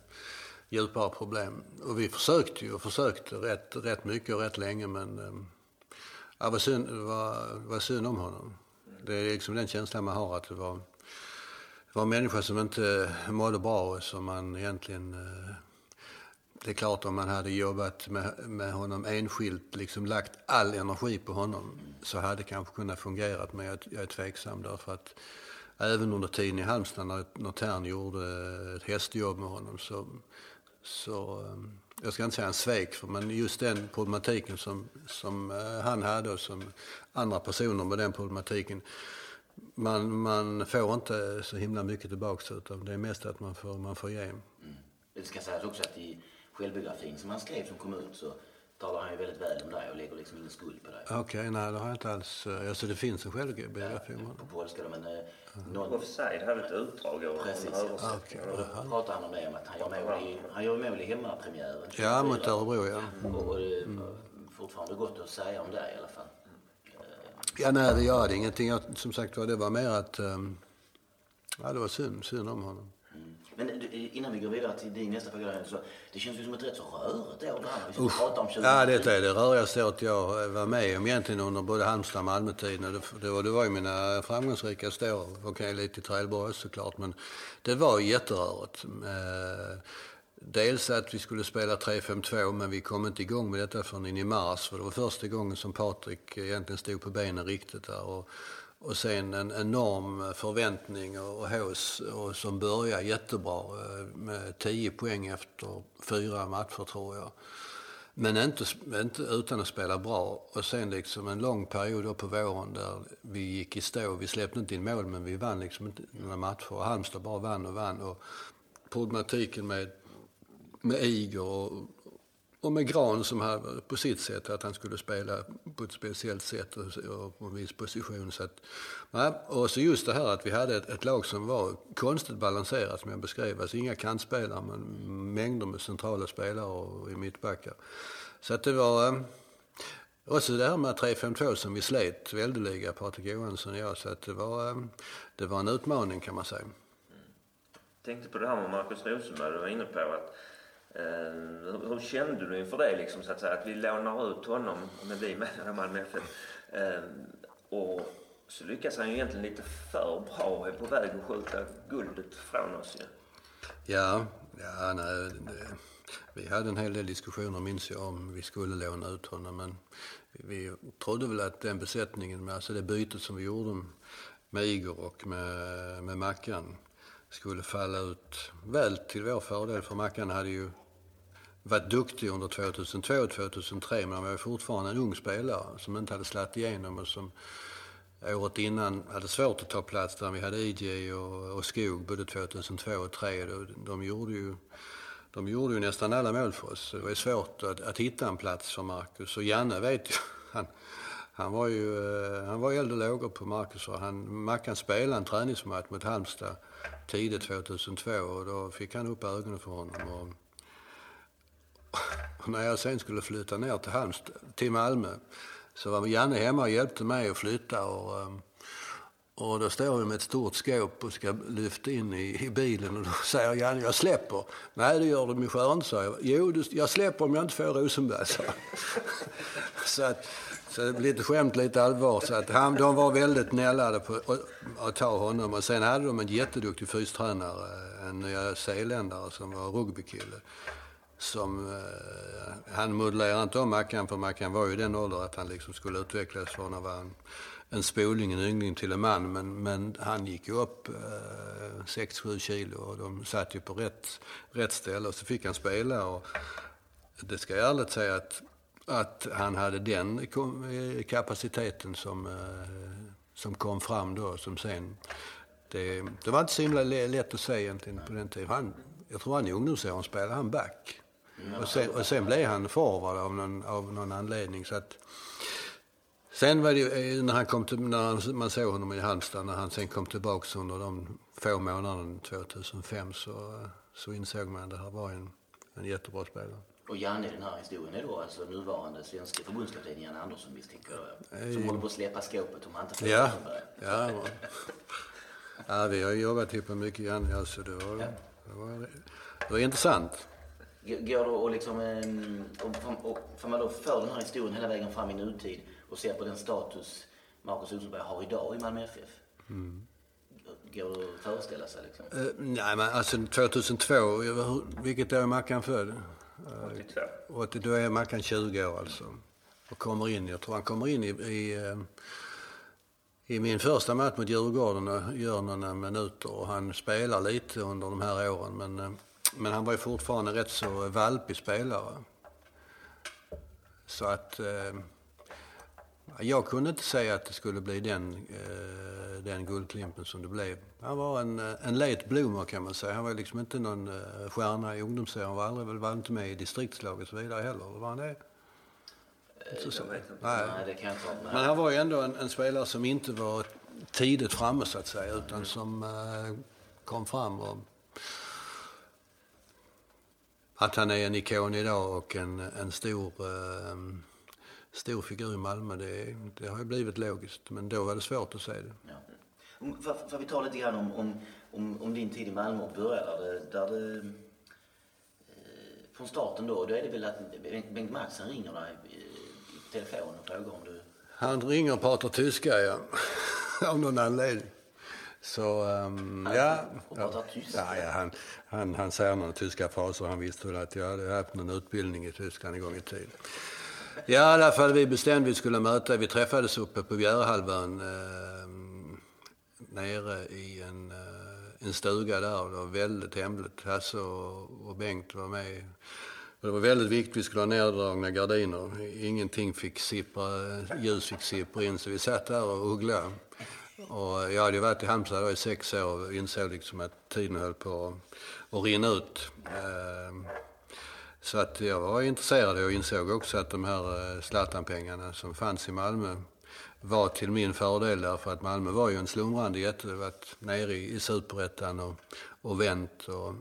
djupare problem. Och vi försökte ju och försökte rätt, rätt mycket och rätt länge men eh, ja, det var synd, det var, det var synd om honom. Det är liksom den känslan man har att det var det var en människa som inte mådde bra och som man egentligen... Eh, det är klart om man hade jobbat med, med honom enskilt, liksom lagt all energi på honom, så hade det kanske kunnat fungera. Men jag, jag är tveksam därför att även under tiden i Halmstad när, när Tern gjorde eh, ett hästjobb med honom så, så eh, jag ska inte säga en svek, för, men just den problematiken som, som han hade och som andra personer med den problematiken man, man får inte så himla mycket tillbaka utan det är mest att man får, man får ge. Mm. Det ska sägas också att i självbiografin som han skrev som kom ut så talar han ju väldigt väl om dig och lägger liksom ingen skuld på dig. Okej, nej det har jag inte alls. eh, Alltså det finns en självbiografi om På polska då, men eh, någon, Offside hade ett utdrag av Precis, ja. Okej. och då pratar han om det, om att han gör mål i, han gör mål i hemmapremiären. Ja, mot 24. Örebro ja. Och, och det är fortfarande gott att säga om dig i alla fall. Ja, nej det gör det ingenting. Jag, som sagt var, det var mer att... ehm, ja, det var synd, synd om honom. Mm. Men innan vi går vidare till din nästa fråga, så det känns ju som ett rätt så rörigt år det här. Vi ska prata om 20 Ja, detta är det rörigaste året jag var med om egentligen under både Halmstad och Malmötiden. Det, det, var, det var ju mina framgångsrikaste år. Okej, lite i Trelleborg såklart, men det var jätterörigt. Dels att vi skulle spela 3-5-2, men vi kom inte igång med detta förrän in i mars. För det var första gången som Patrik egentligen stod på benen riktigt där. Och, och sen en enorm förväntning och, och hås och som började jättebra eh, med 10 poäng efter fyra matcher tror jag. Men inte, inte utan att spela bra. Och sen liksom en lång period på våren där vi gick i stå. Vi släppte inte in mål men vi vann liksom inte några matcher. Och Halmstad bara vann och vann. Och problematiken med, med Igor och, och med Gran som hade på sitt sätt att han skulle spela på ett speciellt sätt och, och på en viss position. Så att, ja, och så just det här att vi hade ett, ett lag som var konstigt balanserat som jag beskrev. Alltså inga kantspelare men mängder med centrala spelare och i mittbackar. Så att det var... Eh, också det här med 3-5-2 som vi slet väldeliga, Patrik Johansson och jag. Så att det var, eh, det var en utmaning kan man säga. Jag tänkte på det här med Markus Rosenberg, du var inne på att Eh, hur, kände du inför det liksom så att säga att vi lånar ut honom med vi menar i Malmö FF eh, och så lyckas han ju egentligen lite för bra och är på väg att skjuta guldet från oss ju. Ja, ja nej, det, vi hade en hel del diskussioner minns jag om vi skulle låna ut honom. Men vi trodde väl att den besättningen, alltså det bytet som vi gjorde med Igor och med, med Mackan skulle falla ut väl till vår fördel. För Mackan hade ju varit duktig under 2002 och 2003 men han var ju fortfarande en ung spelare som inte hade slagit igenom och som året innan hade svårt att ta plats där vi hade IJ och, och Skog både 2002 och 2003. De, de, gjorde ju, de gjorde ju nästan alla mål för oss. Det var svårt att, att hitta en plats för Marcus. Och Janne vet ju, <laughs> han, han var ju eh, han var eld och lågor på Marcus. Och han, Mackan spelade en träningsmatch mot Halmstad tidigt 2002 och då fick han upp ögonen för honom. Och, <laughs> och när jag sen skulle flytta ner till Halmstad, till Malmö så var Janne hemma och hjälpte mig att flytta. Och, um, och då står vi med ett stort skåp och ska lyfta in i, i bilen och då <laughs> säger Janne, jag släpper. Nej, det gör du min skönt, sa jag. Jo, du, jag släpper om jag inte får Rosenberg, <laughs> sa så, att, så det blev lite skämt, lite allvar. Så att han, de var väldigt nällade på att, att ta honom. Och sen hade de en jätteduktig fystränare, en nyzeeländare som var rugbykille som eh, han modellerade inte om Mackan för Mackan var ju i den åldern att han liksom skulle utvecklas från att vara en, en spoling, en yngling till en man. Men, men han gick ju upp eh, 6-7 kilo och de satt ju på rätt, rätt ställe och så fick han spela. Och, det ska jag ärligt säga att, att han hade den eh, kapaciteten som, eh, som kom fram då, som sen... Det, det var inte så himla lätt att säga egentligen på den tiden. Han, jag tror han i ungdomsåren spelade han back. Och sen, och sen blev han forward av någon, av någon anledning. Så att, sen var det ju, eh, när, han kom till, när han, man såg honom i Halmstad, när han sen kom tillbaka under de få månaderna 2005 så, så insåg man att det här var en, en jättebra spelare. Och Janne i den här historien är då alltså nuvarande svenska förbundskapten Janne Andersson misstänker jag. Som håller på att släppa skåpet om han inte får Ja, ja, ja, vi har jobbat ihop mycket Janne. Alltså det, var, det, var, det var intressant. Går det att liksom, ehm, om, om, om, man då för den här historien hela vägen fram i nutid och ser på den status Marcus Rosenberg har idag i Malmö FF? Går det att föreställa sig liksom? Eh, nej, men alltså 2002, jag vet hur- vilket år är Mackan född? 82. 80, då är Mackan 20 år alltså. Och kommer in, jag tror han kommer in i, i, eh, i min första match mot Djurgården och gör några minuter och han spelar lite under de här åren. Men, eh, men han var ju fortfarande rätt så valpig spelare. Så att eh, jag kunde inte säga att det skulle bli den, eh, den guldklimpen som det blev. Han var en, eh, en late bloomer kan man säga. Han var liksom inte någon eh, stjärna i ungdomsserien. Han var aldrig väl var inte med i distriktslaget och så vidare heller. Var han det? Så. inte. Nej. Nej, det kan jag inte vara. Men han var ju ändå en, en spelare som inte var tidigt framme så att säga. Utan som eh, kom fram och att han är en ikon idag och en, en stor, eh, stor figur i Malmö, det, det har ju blivit logiskt. Men då var det svårt att se det. Ja. Får får vi ta lite grann om, om, om, om din tid i Malmö och börja där det, där det eh, från starten då, då är det väl att Bengt- Madsen ringer dig i, i telefon och frågar om du... Han ringer och pratar tyska, ja. <laughs> Av någon anledning. Så, um, ja. och pratar tyska? Ja, ja, han, han, han säger några tyska fraser. Han visste väl att jag hade haft någon utbildning i Tyskland en gång i tiden. Ja, i alla fall vi bestämde vi skulle möta. Vi träffades uppe på Bjärehalvön eh, nere i en, eh, en stuga där. Det var väldigt hemligt. Hasse och, och Bengt var med. Och det var väldigt viktigt. Vi skulle ha neddragna gardiner. Ingenting fick sippra, ljus fick sippra in. Så vi satt där och ugglade. Och jag hade ju varit i Halmstad i sex år och insåg liksom att tiden höll på att, rinna ut. Eh, så att jag var intresserad och insåg också att de här eh, Zlatan-pengarna som fanns i Malmö var till min fördel därför att Malmö var ju en slumrande jätte. Det varit nere i superettan och, och vänt och,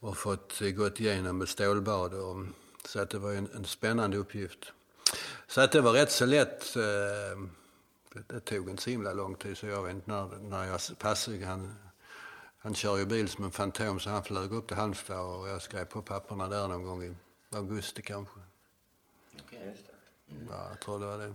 och fått eh, gått igenom ett stålbad. Och, så att det var ju en, en spännande uppgift. Så att det var rätt så lätt. Eh, det, det tog inte så himla lång tid så jag vet inte när, när jag passade. Han, han kör ju bil som en fantom så han flög upp till Halmstad och jag skrev på papperna där någon gång i augusti kanske. Just det. Ja, jag tror det var det.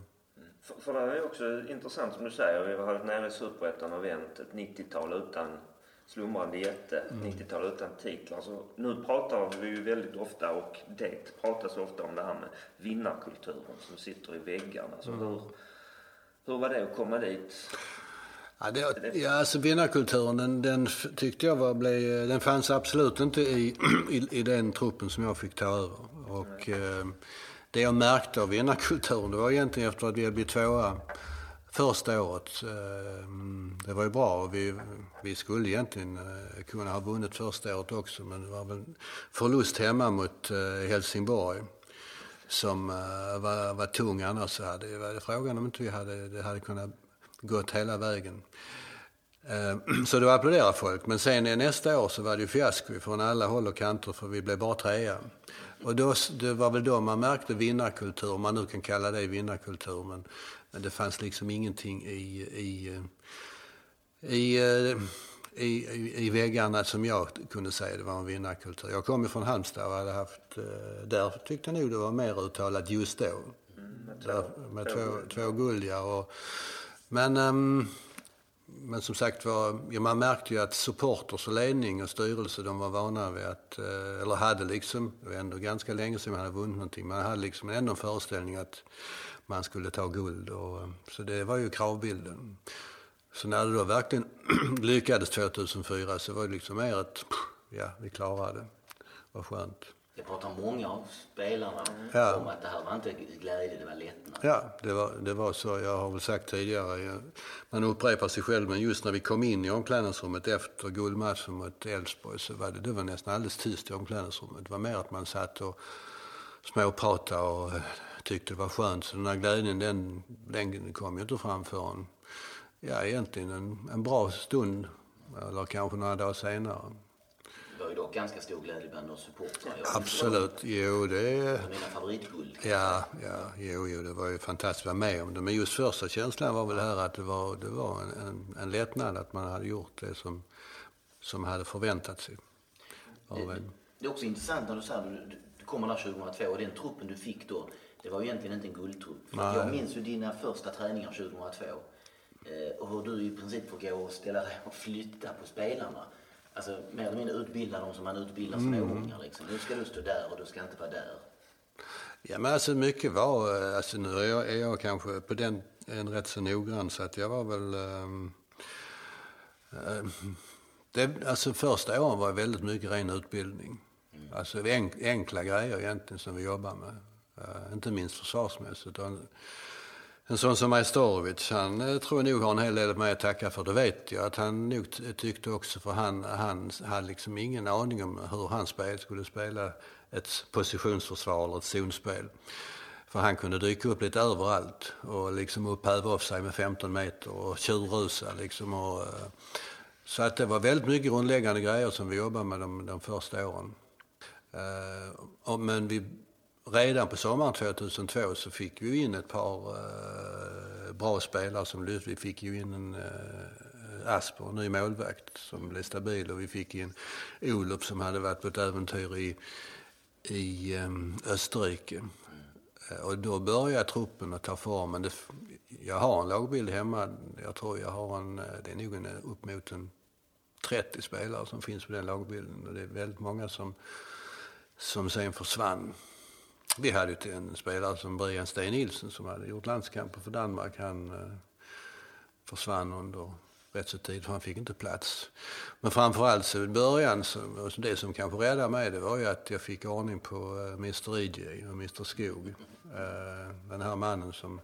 För, för det är också intressant som du säger. Vi har varit nere i Superettan och vänt ett 90-tal utan slumrande jätte. Ett 90-tal utan titlar. Så nu pratar vi ju väldigt ofta och det pratas ofta om det här med vinnarkulturen som sitter i väggarna. Så hur, hur var det att komma dit? Ja, det, ja alltså vinnarkulturen den, den tyckte jag var, blev, den fanns absolut inte i, <clears throat> i, i den truppen som jag fick ta över. Och eh, det jag märkte av vinnarkulturen det var egentligen efter att vi hade blivit tvåa första året. Eh, det var ju bra och vi, vi skulle egentligen eh, kunna ha vunnit första året också men det var väl förlust hemma mot eh, Helsingborg som eh, var, var tung annars så hade var det frågan om inte vi hade, det hade kunnat gått hela vägen. Eh, <clears throat> Så då applåderade folk. Men sen nästa år så var det ju fiasko från alla håll och kanter för vi blev bara trea. Och då, det var väl då man märkte vinnarkultur, om man nu kan kalla det vinnarkultur. Men, men det fanns liksom ingenting i, i, eh, i, eh, i, i, i väggarna som jag kunde säga det var en vinnarkultur. Jag kom ju från Halmstad och hade haft, där tyckte jag nog det var mer uttalat just då. Där, med två, två guld ja. Och, men, ehm, men som sagt var, ja, man märkte ju att supporters och ledning och styrelse de var vana vid att, eh, eller hade liksom, det var ändå ganska länge sedan man hade vunnit någonting, man hade liksom ändå en föreställning att man skulle ta guld. Och, så det var ju kravbilden. Så när det då verkligen <clears throat> lyckades 2004 så var det liksom mer ett, ja vi klarade det. Vad skönt. Det pratar många av spelarna Ja. om att det här var inte glädje, det var lättnad. Ja, det var, det var så. Jag har väl sagt tidigare, jag- man upprepar sig själv, men just när vi kom in i omklädningsrummet efter guldmatchen mot Elfsborg så var det, det var nästan alldeles tyst i omklädningsrummet. Det var mer att man satt och småpratade och tyckte det var skönt. Så den här glädjen, den, den kom ju inte fram förrän, ja egentligen en, en bra stund, eller kanske några dagar senare. Det var ju dock ganska stor glädje bland oss supportrar. Absolut, jo det är... Det mina favoritguld. Ja, ja, jo, jo, det var ju fantastiskt att vara med om det. Men just första känslan var väl det här att det var, det var en, en, en lättnad att man hade gjort det som, som hade förväntat sig. En. Det är också intressant när du säger att du, du kommer där 2002 och den truppen du fick då, det var ju egentligen inte en guldtrupp. Nej. jag minns ju dina första träningar 2002 eh, och hur du i princip får gå och ställa dig och flytta på spelarna. Alltså mer eller mindre utbilda dem som man utbildar småungar liksom. Nu ska du stå där och du ska inte vara där. Ja, men alltså mycket var, eh, alltså nu är jag, är jag kanske på den en rätt så noggrann så att jag var väl... ehm, ehm, det, alltså första åren var väldigt mycket ren utbildning. Alltså enk, enkla grejer egentligen som vi jobbar med. Eh, inte minst försvarsmässigt. Och en, sån som Majstorovic, han eh, tror jag nog har en hel del med att tacka för. Det vet jag att han nog tyckte också för han, han hade liksom ingen aning om hur han spel skulle spela ett positionsförsvar eller ett zonspel. För han kunde dyka upp lite överallt och liksom upphäva av sig med 15 meter och tjurrusa liksom. Och, eh, så att det var väldigt mycket grundläggande grejer som vi jobbade med de, de första åren. Eh, och, men vi, redan på sommaren 2002 så fick vi in ett par eh, bra spelare som lyfte. Vi fick ju in en eh, Asper, en ny målvakt som blev stabil och vi fick in Olof som hade varit på ett äventyr i, i ehm, eh, Österrike. Och då började truppen att ta formen. Det, jag har en lagbild hemma. Jag tror jag har en, eh, det är nog en, eh, upp mot en 30 spelare som finns på den lagbilden. Och det är väldigt många som, som sen försvann. Vi hade ju en spelare som Brian Sten Nilsson som hade gjort landskamper för Danmark. Han eh, försvann under rätt så tid för han fick inte plats. Men framförallt så i början, så, det som kanske räddade mig det var ju att jag fick ordning på eh, Mr EJ och Mr Skog. Eh, den här mannen som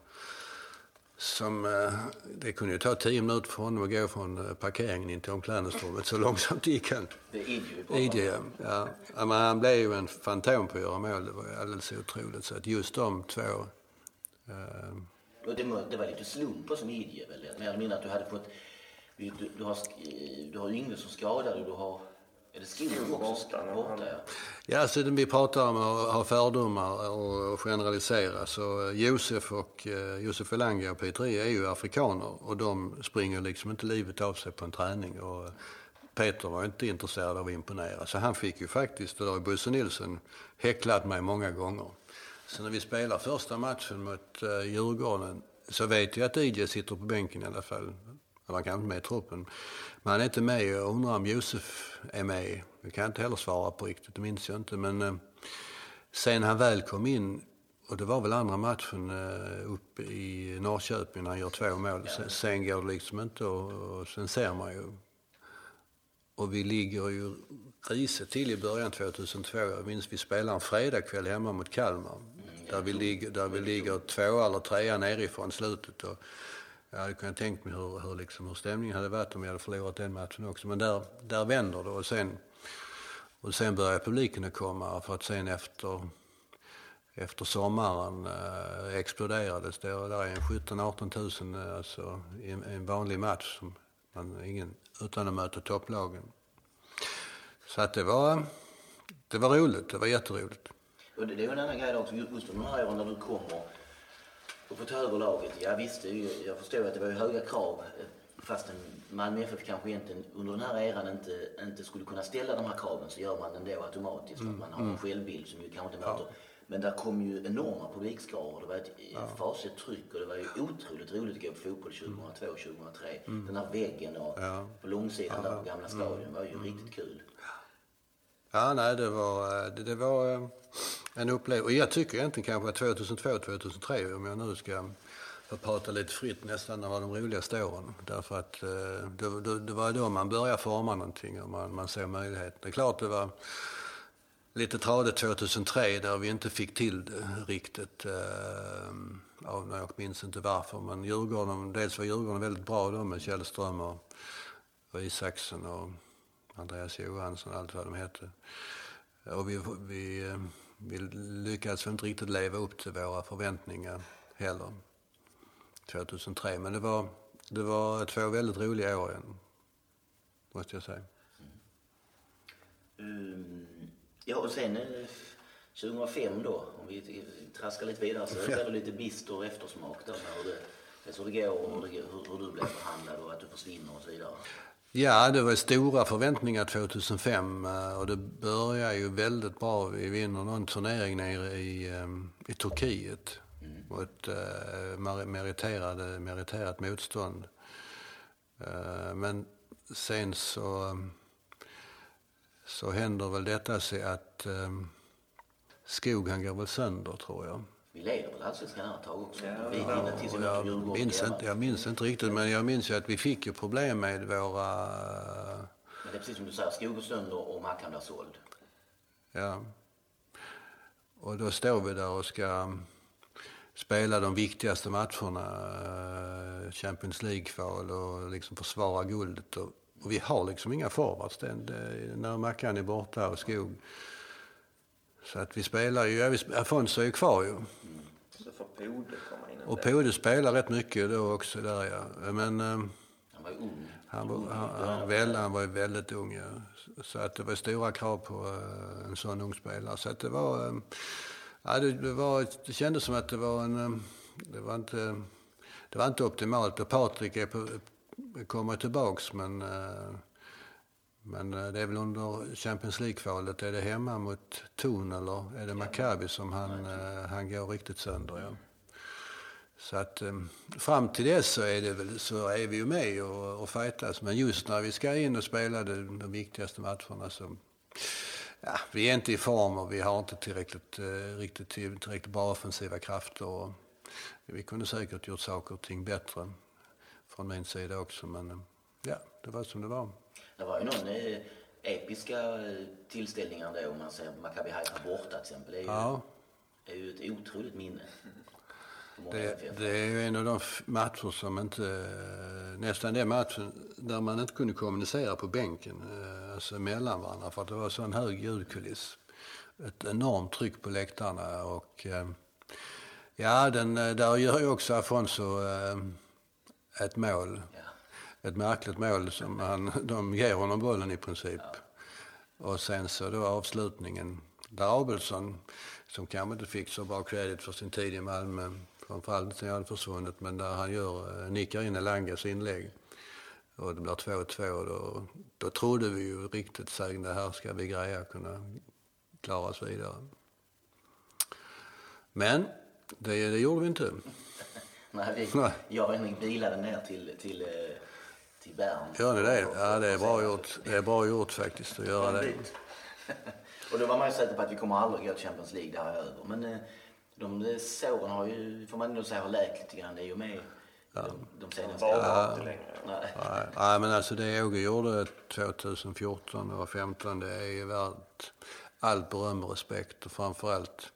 som, eh, det kunde ju ta tio minuter för honom att gå från eh, parkeringen in till omklädningsrummet. Så långsamt gick han. Det är Idjo vi pratar om. ID, ja. Men han blev ju en fantom på att göra mål. Det var alldeles otroligt. Så att just de två... Eh, det, var lite slump som Idje väl? Eller mindre att du hade fått... Du, du, har, du har Yngve som skadad och du har... Är det Skog också? borta. Borta, ja. ja, alltså vi pratar om att ha fördomar och generalisera. Så eh, Josef och eh, Josef Elanga och Peter I är ju afrikaner och de springer liksom inte livet av sig på en träning. Och eh, Peter var inte intresserad av att imponera. Så han fick ju faktiskt, det har Bosse Nilsson häcklat mig många gånger. Så när vi spelar första matchen mot Djurgården så vet jag att DJ sitter på bänken i alla fall. Han var kanske med i truppen. Men han är inte med. Jag undrar om Josef är med. Det kan jag inte heller svara på riktigt, det minns jag inte. Men uh, sen han väl kom in, och det var väl andra matchen uh, uppe i Norrköping när han gör två mål. Sen, sen går det liksom inte och, och sen ser man ju och vi ligger ju risigt till i början 2002. Jag minns vi spelade en fredagkväll hemma mot Kalmar. Där vi ligger, där vi ligger två eller trea nerifrån slutet. Och jag hade kunnat tänkt mig hur, hur, liksom, hur stämningen hade varit om jag hade förlorat den matchen också. Men där, där vänder det och sen, och sen börjar publiken att komma för att sen efter, efter sommaren eh, exploderades det. Och där är en 17-18 000 eh, alltså, i en, en vanlig match. Som man, ingen, utan att möta topplagen. Så att det var, det var roligt. Det var jätteroligt. Och det, det är ju en annan grej också, just de här åren när du kommer och får ta över laget. Ja visst, det jag förstår att det var höga krav eh, fastän Malmö FF kanske egentligen under den här eran inte, inte skulle kunna ställa de här kraven så gör man ändå automatiskt för att man har en självbild som ju kanske inte möter. Men där kom ju enorma publikskaror. Det var ett ja. fasligt tryck och det var ju otroligt roligt att gå på fotboll 2002 2003. Den här väggen och på långsidan där på Gamla stadion var ju riktigt kul. Ja, nej, det var, det, det var eh, en upplevelse. Och jag tycker egentligen kanske att 2002, 2003, om jag nu ska få prata lite fritt, nästan var de roligaste åren. Därför att eh, det, det, det var då man började forma någonting och man, man såg möjligheter. Det är klart det var, lite tradigt 2003 där vi inte fick till det riktigt. Eh, av, jag minns inte varför, men Djurgården, dels var Djurgården väldigt bra då med Källström och, och Isaksen och Andreas Johansson och allt vad de hette. Och vi, vi, eh, vi lyckades inte riktigt leva upp till våra förväntningar heller 2003. Men det var, det var två väldigt roliga år igen, måste jag säga. Mm. Ja, och sen 2005 då, om vi traskar lite vidare, så är det lite bister eftersmak där när det, det hur det går och hur, det, hur, hur du blev behandlad och att du försvinner och så vidare. Ja, det var stora förväntningar 2005 eh, och det började ju väldigt bra. Vi vinner någon turnering nere i, ehm, i Turkiet mm. mot uh, meriterade, meriterat motstånd. Uh, men sen så, så händer väl detta sig att um, Skog han går väl sönder tror jag. Vi leder väl allsvenskan här ett tag också? Ja, vi vinner tills jag, minns inte, jag minns inte riktigt, men jag minns ju att vi fick ju problem med våra... Men det är precis som du säger, Skog går sönder och Mackan blir såld. Ja. Och då står vi där och ska spela de viktigaste matcherna, eh, Champions League-kval och liksom försvara guldet. Och, och vi har liksom inga forwards när Mackan är borta och Skog så att vi spelar ju, ja, Afonso är ju kvar ju. Så får Pode komma in Och Pode spelar rätt mycket då också där ja. Men... Eh, han var ung. Han var, han, han, väl, han var väldigt ung ja. Så att det var stora krav på uh, en sån ung spelare. Så att det var... Um, ja, det, det, var, det kändes som att det var en... Um, det var inte... Det var inte optimalt. Och Patrik är på, kommer tillbaks men... Uh, men eh, det är väl under Champions League-kvalet, är det hemma mot Thun eller är det Maccabi som han, eh, han går riktigt sönder? Ja. Så att eh, fram till dess så är, det väl, så är vi ju med och, och fightas. Men just när vi ska in och spela de, de viktigaste matcherna så ja, vi är inte i form och vi har inte tillräckligt, riktigt, tillräckligt bra offensiva krafter. Och vi kunde säkert gjort saker och ting bättre från min sida också. Men ja, det var som det var. Det var ju någon eh, episka eh, tillställningar då, om man ser Maccabi Haifa borta till exempel. Det är ju, ja. är ju ett otroligt minne. Det, det, är ju en av de matcher som inte, eh, nästan den matchen där man inte kunde kommunicera på bänken, eh, alltså mellan varandra, för att det var så en hög ljudkuliss. Ett enormt tryck på läktarna och ja, den, där gör ju också Afonso ett mål. Ja ett märkligt mål som han, de ger honom bollen i princip. Och sen så då avslutningen där Abelsson, som kanske inte fick så bra credit för sin tid i Malmö, framförallt sen jag hade försvunnit, men där han gör, eh, nickar in Elangas inlägg. Och det blir 2-2 då, då trodde vi ju riktigt säkert det här ska vi greja kunna klara oss vidare. Men det, det gjorde vi inte. <laughs> Nej, vi, jag och Henrik bilade ner till, till eh, till Bern. Gör ni det? Ja, det är bra gjort. Det är bra gjort faktiskt att göra det. <laughs> och då var man ju säker på att vi kommer aldrig gå till Champions League, där över. Men eh, de såren har ju, får man ändå säga, har läkt lite grann. Det är ju med ja. de, de senaste åren. Ja. Nej. Nej. Nej, men alltså det Åge gjorde 2014 och 2015, det är ju värt allt beröm och respekt och framförallt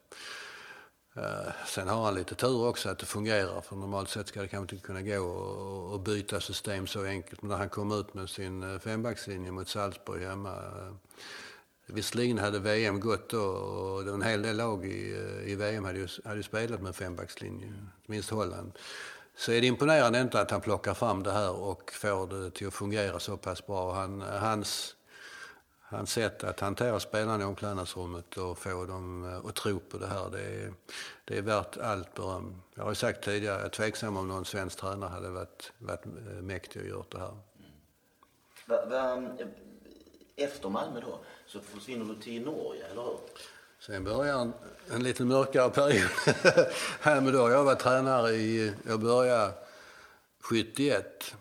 Eh, sen har han lite tur också att det fungerar för normalt sett ska det kanske inte kunna gå att byta system så enkelt. Men när han kom ut med sin eh, fembackslinje mot Salzburg hemma. Eh, visserligen hade VM gått då och en hel del lag i, i VM hade ju, hade ju spelat med fembackslinje, minst Holland. Så är det imponerande inte att han plockar fram det här och får det till att fungera så pass bra. Han, hans hans sätt att hantera spelarna i omklädningsrummet och få dem eh, att tro på det här, det är, det är värt allt beröm. Jag har ju sagt tidigare, jag är tveksam om någon svensk tränare hade varit, varit eh, mäktig att gjort det här. Va, va, efter Malmö då, så försvinner du till Norge, eller hur? Sen börjar en, en lite mörkare period. <laughs> här med då, jag var tränare i, jag började 71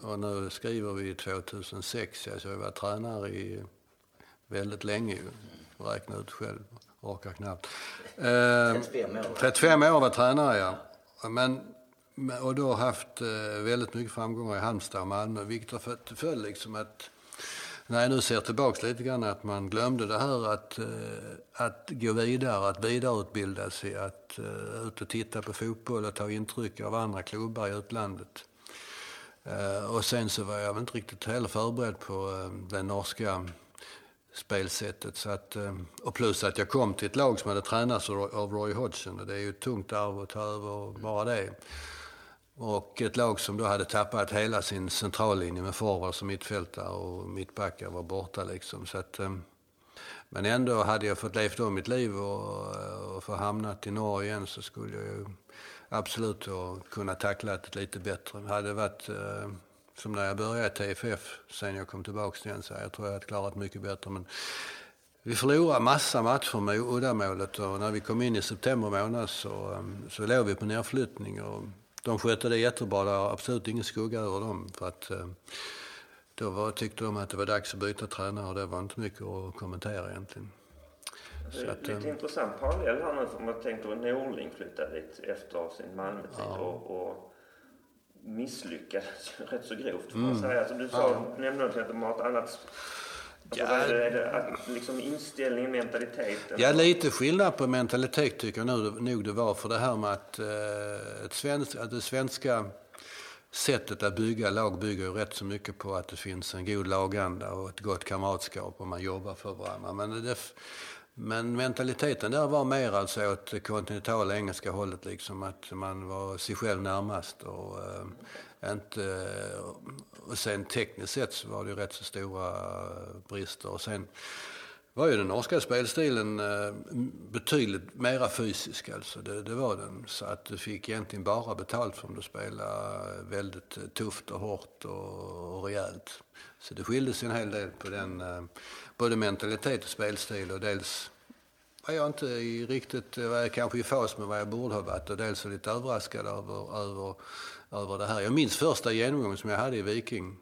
och nu skriver vi 2006, så jag var tränare i väldigt länge. Räkna ut själv, orkar knappt. Eh, 35 år. 35 år var tränare, ja. Men, och då haft eh, väldigt mycket framgångar i Halmstad och Malmö, vilket följd liksom att när jag nu ser tillbaka lite grann att man glömde det här att, eh, att gå vidare, att vidareutbilda sig, att uh, ut och titta på fotboll och ta intryck av andra klubbar i utlandet. Och sen så var jag inte riktigt heller förberedd på det norska spelsättet. Så att, ehm, och plus att jag kom till ett lag som hade tränats av Roy Hodgson och det är ju ett tungt arv att ta över bara det. Och ett lag som då hade tappat hela sin centrallinje med forwards och mittfältare och mittbackar var borta liksom. Så att, ehm, men ändå hade jag fått levt om mitt liv och, och få hamnat i Norge igen så skulle jag ju absolut ha kunnat tackla det lite bättre. Det hade varit ehm, som när jag började TFF sen jag kom tillbaka igen så jag tror jag hade klarat mycket bättre. Men vi förlorade massa matcher med uddamålet och när vi kom in i september månad så, eh, så låg vi på nedflyttning. Och de skötte det jättebra. Det var absolut ingen skugga över dem. För att, eh, då var, tyckte de att det var dags att byta tränare och det var inte mycket att kommentera egentligen. Det är lite äh, intressant parallell här nu om man tänker att Norling flyttade dit efter sin Malmötid ja. och, och misslyckades <laughs> rätt så grovt får man mm. säga. Alltså, du sa, ja. nämnde att de har ett annat Ja, alltså, är det, att, liksom inställningen, mentaliteten? Ja, lite skillnad på mentalitet tycker jag nog, nog det var. För det här med att, eh, svensk, att det svenska sättet att bygga lag bygger ju rätt så mycket på att det finns en god laganda och ett gott kamratskap och man jobbar för varandra. Men, det, men mentaliteten där var mer alltså åt det kontinentala engelska hållet liksom. Att man var sig själv närmast och äh, inte eh, och sen tekniskt sett så var det ju rätt så stora eh, brister. Och sen var ju den norska spelstilen betydligt mera fysisk alltså. Det, det, var den. Så att du fick egentligen bara betalt för om du spelade väldigt tufft och hårt och, och rejält. Så det skilde sig en hel del på den, både mentalitet och spelstil och dels var jag inte riktigt, eh, var jag kanske i fas med vad jag borde ha varit och dels lite överraskad över, över över det här. Jag minns första genomgången som jag hade i Viking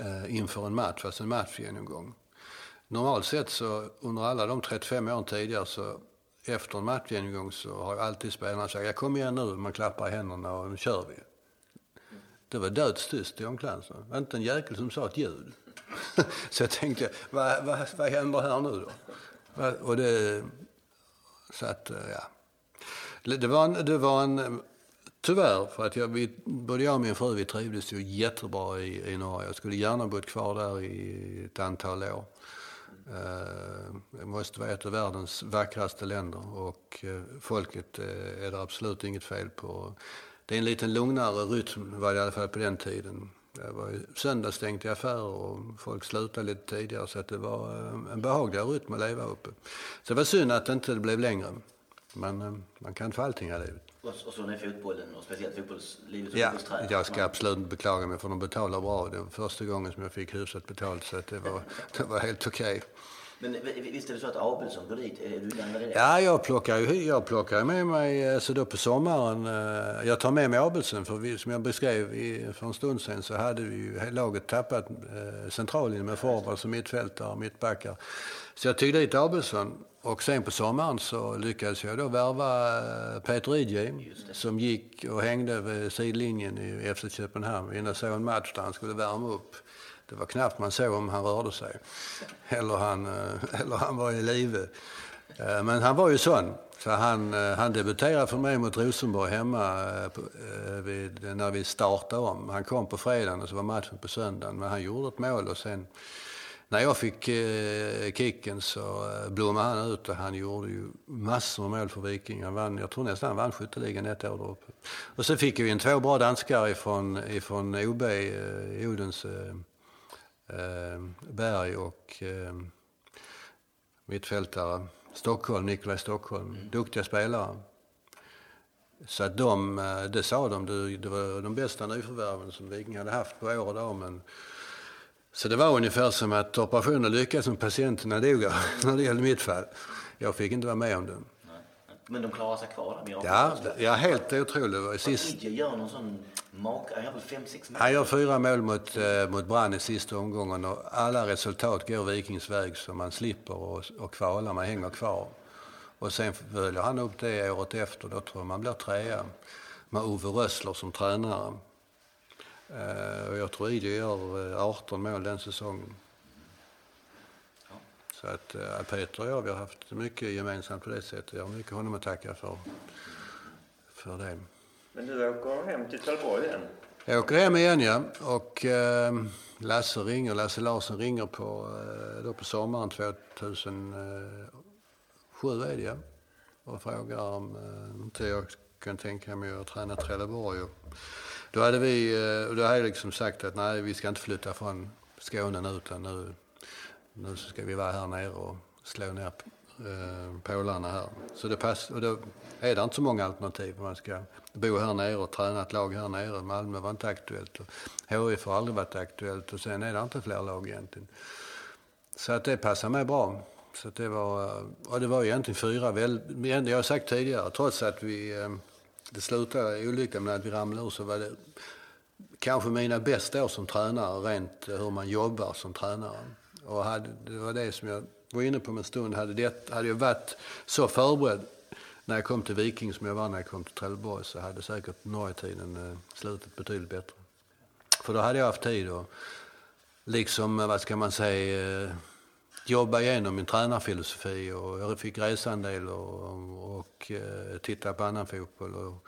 eh, inför en match, alltså en matchgenomgång. Normalt sett så under alla de 35 åren tidigare så efter en matchgenomgång så har alltid spelarna sagt, jag kom igen nu, man klappar i händerna och nu kör vi. Det var dödstyst i omklädningsrummet. Inte en jäkel som sa ett ljud. <laughs> så jag tänkte, vad, vad, vad händer här nu då? Och det, så att, eh, ja. Det var en, det var en Tyvärr, för att jag, vi, både jag och min fru vi trivdes ju jättebra i, i Norge. Jag skulle gärna bott kvar där i ett antal år. Uh, det måste vara ett av världens vackraste länder och uh, folket uh, är det absolut inget fel på. Det är en lite lugnare rytm var det i alla fall på den tiden. Det var söndagsstängt i affärer och folk slutade lite tidigare så att det var en behagligare rytm att leva uppe. Så det var synd att det inte blev längre. Men man kan få allting i livet. Och, så är fotbollen och speciellt fotbollslivet som ja, fotbollstränare. Jag ska absolut inte beklaga mig för de betalar bra. Det var första gången som jag fick hyfsat betalt så att det, var, <laughs> det var helt okej. Okay. Men visst är det så att Abelsson går dit? Är du inblandad i det? Ja, jag plockar jag plockar med mig, alltså då på sommaren, eh, jag tar med mig Abelsson för vi, som jag beskrev i, för en stund sedan så hade vi ju laget tappat eh, centrallinjen med forwards och mittfältare och mittbackar. Så jag tog dit Abelsson och sen på sommaren så lyckades jag då värva Peter Idje som gick och hängde vid sidlinjen i FC Köpenhamn. Vi såg en match där han skulle värma upp. Det var knappt man såg om han rörde sig eller han, eh, eller han var i live. Eh, men han var ju sån. Så han, eh, han debuterade för mig mot Rosenborg hemma när vi startade om. Han kom på fredagen och så var matchen på söndagen. Men han gjorde ett mål och sen när jag fick kicken så blommade han ut och han gjorde ju massor med mål för Viking. Han vann, jag tror nästan han vann skytteligan ett år där uppe. Och så fick vi in två bra danskar ifrån, ifrån OB, Odense. Berg och eh, mittfältare Stockholm, Nikolaj Stockholm. Mm. Duktiga spelare. Så att de, eh, det sa de, det var de bästa nyförvärven som Viking hade haft på år och dag. Men så det var ungefär som att operationen lyckades men patienterna dog <laughs> när det gällde mitt fall. Jag fick inte vara med om det. Men de klarar sig kvar där? Ja, ja, helt otroligt. Sist... gör någon sån mak... Han gör väl fem, sex mål? Han gör fyra mål mot, eh, mot Brann i sista omgången och alla resultat går Vikings väg så man slipper och, och kvala, man hänger kvar. Och sen följer han upp det året efter, då tror jag man blir trea med Ove Rössler som tränare. Eh, och jag tror Idö gör eh, 18 mål den säsongen. Så att eh, Peter och jag vi har haft mycket gemensamt på det sättet. Jag har mycket honom att tacka för, för det. Men du åker hem till Trelleborg igen? Jag åker hem igen ja. Och eh, Lasse ringer, Lasse Larsson ringer på, eh, då på sommaren 2007 är det ja. Och frågar om inte jag kan tänka mig att träna Trelleborg. Och då hade vi, då hade jag liksom sagt att nej vi ska inte flytta från Skåne nu utan nu, nu ska vi vara här nere och slå ner eh, pålarna här. Så det pass, och då är det inte så många alternativ. Man ska bo här nere och träna ett lag här nere. Malmö var inte aktuellt. Och HIF har aldrig varit aktuellt och sen är det inte fler lag egentligen. Så att det passar mig bra. Så det var, eh, och det var egentligen fyra väldigt... jag har sagt tidigare, trots att vi, eh, det slutade olyckligt med att vi ramlade ur så var det kanske mina bästa år som tränare, rent hur man jobbar som tränare. Och hade, det var det som jag var inne på en stund. Hade, det, hade jag varit så förberedd när jag kom till Viking som jag var när jag kom till Trelleborg så hade säkert Norge-tiden eh, slutat betydligt bättre. För då hade jag haft tid att, liksom, eh, vad ska man säga, eh, jobba igenom min tränarfilosofi och jag fick resa en del och, och, titta på annan fotboll och,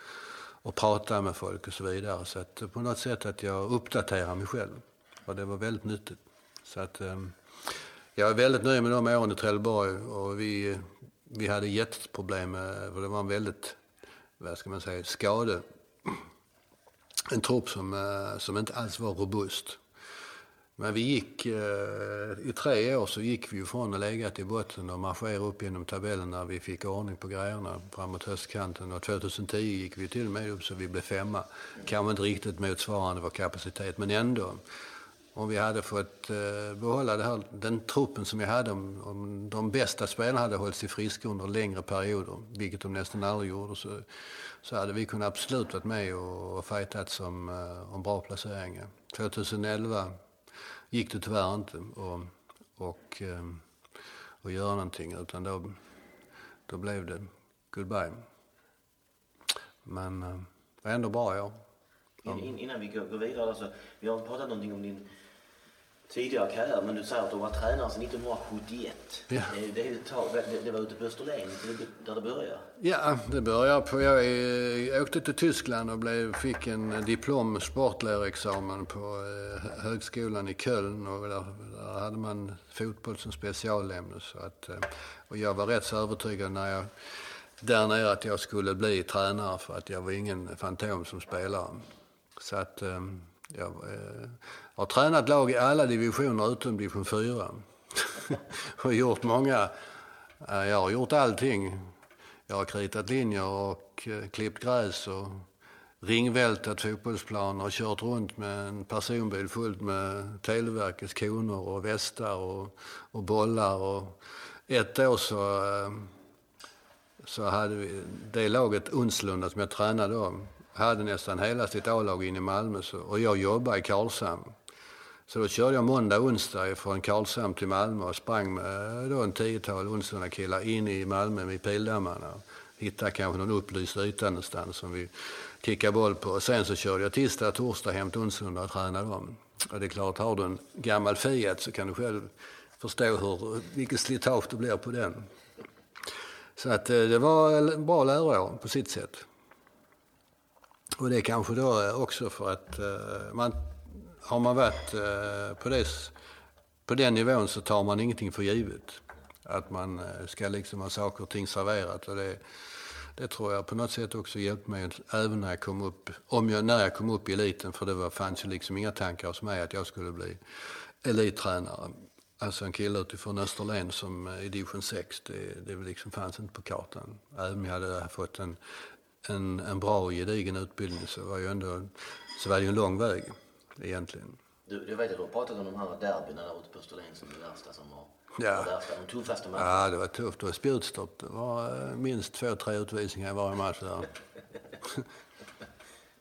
och prata med folk och så vidare. Så att på något sätt att jag uppdaterar mig själv. Och det var väldigt nyttigt. Så att, ehm, jag är väldigt nöjd med de åren i Trelleborg och vi, vi hade jätteproblem med, för det var en väldigt, vad ska man säga, skade. En trupp som, eh, som inte alls var robust. Men vi gick, eh, i tre år så gick vi ju från att legat i botten och marschera upp genom tabellen när vi fick ordning på grejerna framåt höstkanten. Och 2010 gick vi till och med upp så vi blev femma. Kanske inte riktigt motsvarande vår kapacitet, men ändå om vi hade fått eh, behålla det här, den truppen som vi hade, om, om de bästa spelarna hade hållit sig friska under längre perioder, vilket de nästan aldrig gjorde, så, så hade vi kunnat absolut varit med och, och fightat om, eh, om bra placeringar. 2011 gick det tyvärr inte och, och, och att göra någonting, utan då, då blev det goodbye. Men det var ändå bra ja. Innan vi går vidare, alltså, vi har pratat någonting om din tidigare karriär, men du säger att du var tränare sedan 1971. Ja. Det, det, det, det var ute på Österlen där det började? Ja, det började på... Jag, jag åkte till Tyskland och blev, fick en diplom sportlärarexamen på eh, högskolan i Köln och där, där, hade man fotboll som specialämne. Så att, eh, och jag var rätt så övertygad när jag där nere att jag skulle bli tränare för att jag var ingen fantom som spelare. Så att eh, jag eh, har tränat lag i alla divisioner utom division 4. <laughs> och gjort många, eh, jag har gjort allting. Jag har kritat linjer och eh, klippt gräs och ringvältat fotbollsplaner och kört runt med en personbil fullt med Televerkets koner och västar och, och bollar. Och ett år så, eh, så hade vi det laget Unslunda som jag tränade om hade nästan hela sitt A-lag inne i Malmö så, och jag jobbade i Karlshamn. Så då körde jag måndag, onsdag från Karlshamn till Malmö och sprang med då en tiotal Onsunda-killar in i Malmö med pildammarna. Hittade kanske någon upplyst yta någonstans som vi kickade boll på. Och sen så körde jag tisdag, torsdag hem till Onsunda och tränade dem. Och det är klart, har du en gammal Fiat så kan du själv förstå hur, vilket slitage det blir på den. Så att eh, det var en bra läroår på sitt sätt. Och det är kanske då också för att eh, man, har man varit eh, på, det, på den nivån så tar man ingenting för givet. Att man eh, ska liksom ha saker och ting serverat. Och det, det tror jag på något sätt också hjälpte mig även när jag kom upp, om jag, när jag kom upp i eliten. För det var, fanns ju liksom inga tankar hos mig att jag skulle bli elittränare. Alltså en kille utifrån Österlen som eh, i division 6, det, det liksom fanns inte på kartan. Även om jag hade fått en en, en bra och gedigen utbildning så var, ju ändå, så var det ju en lång väg egentligen. Du, jag vet att du har pratat om de här derbyna där ute på Österlen som det värsta som var. Ja. Det värsta, de tuffaste matcherna. Ja, det var tufft. Det var Spjutstopp. Det var eh, minst två, tre utvisningar i varje match där. <laughs>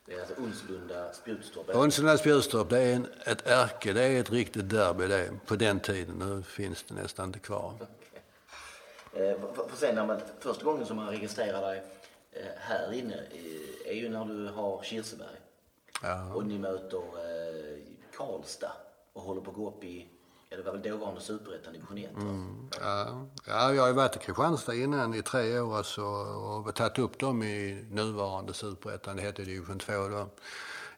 det är alltså Unslunda Spjutstorp? Spjutstorp, det är en, ett ärke. Det är ett riktigt derby det. På den tiden. Nu finns det nästan inte kvar. Okay. <laughs> Eh, för, för sen när man, första gången som man registrerar dig Eh, här inne är ju när du har Kirseberg. Ja. Och ni möter eh, Karlstad och håller på att gå upp i Ja, det var väl dåvarande superettan division 1? Mm, ja. ja, jag har ju varit i Kristianstad innan i tre år alltså, och tagit upp dem i nuvarande superettan. Det hette division 2 då.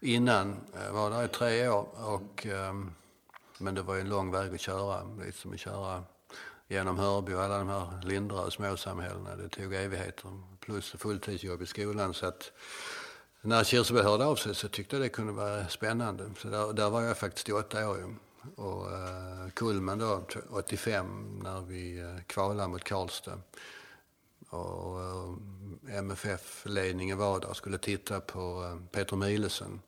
Innan jag var där i tre år. Och, um, men det var ju en lång väg att köra. Lite som att köra genom Hörby och alla de här Linderöd småsamhällena. Det tog evigheter. Plus fulltidsjobb i skolan. Så att när Kirseberg hörde av sig så tyckte jag det kunde vara spännande. Så där, där var jag faktiskt i åtta år. Ju. Och eh, Kulmen då, 85, när vi eh, kvalade mot Karlstad. Och eh, MFF-ledningen var där och skulle titta på eh, Peter Milesen.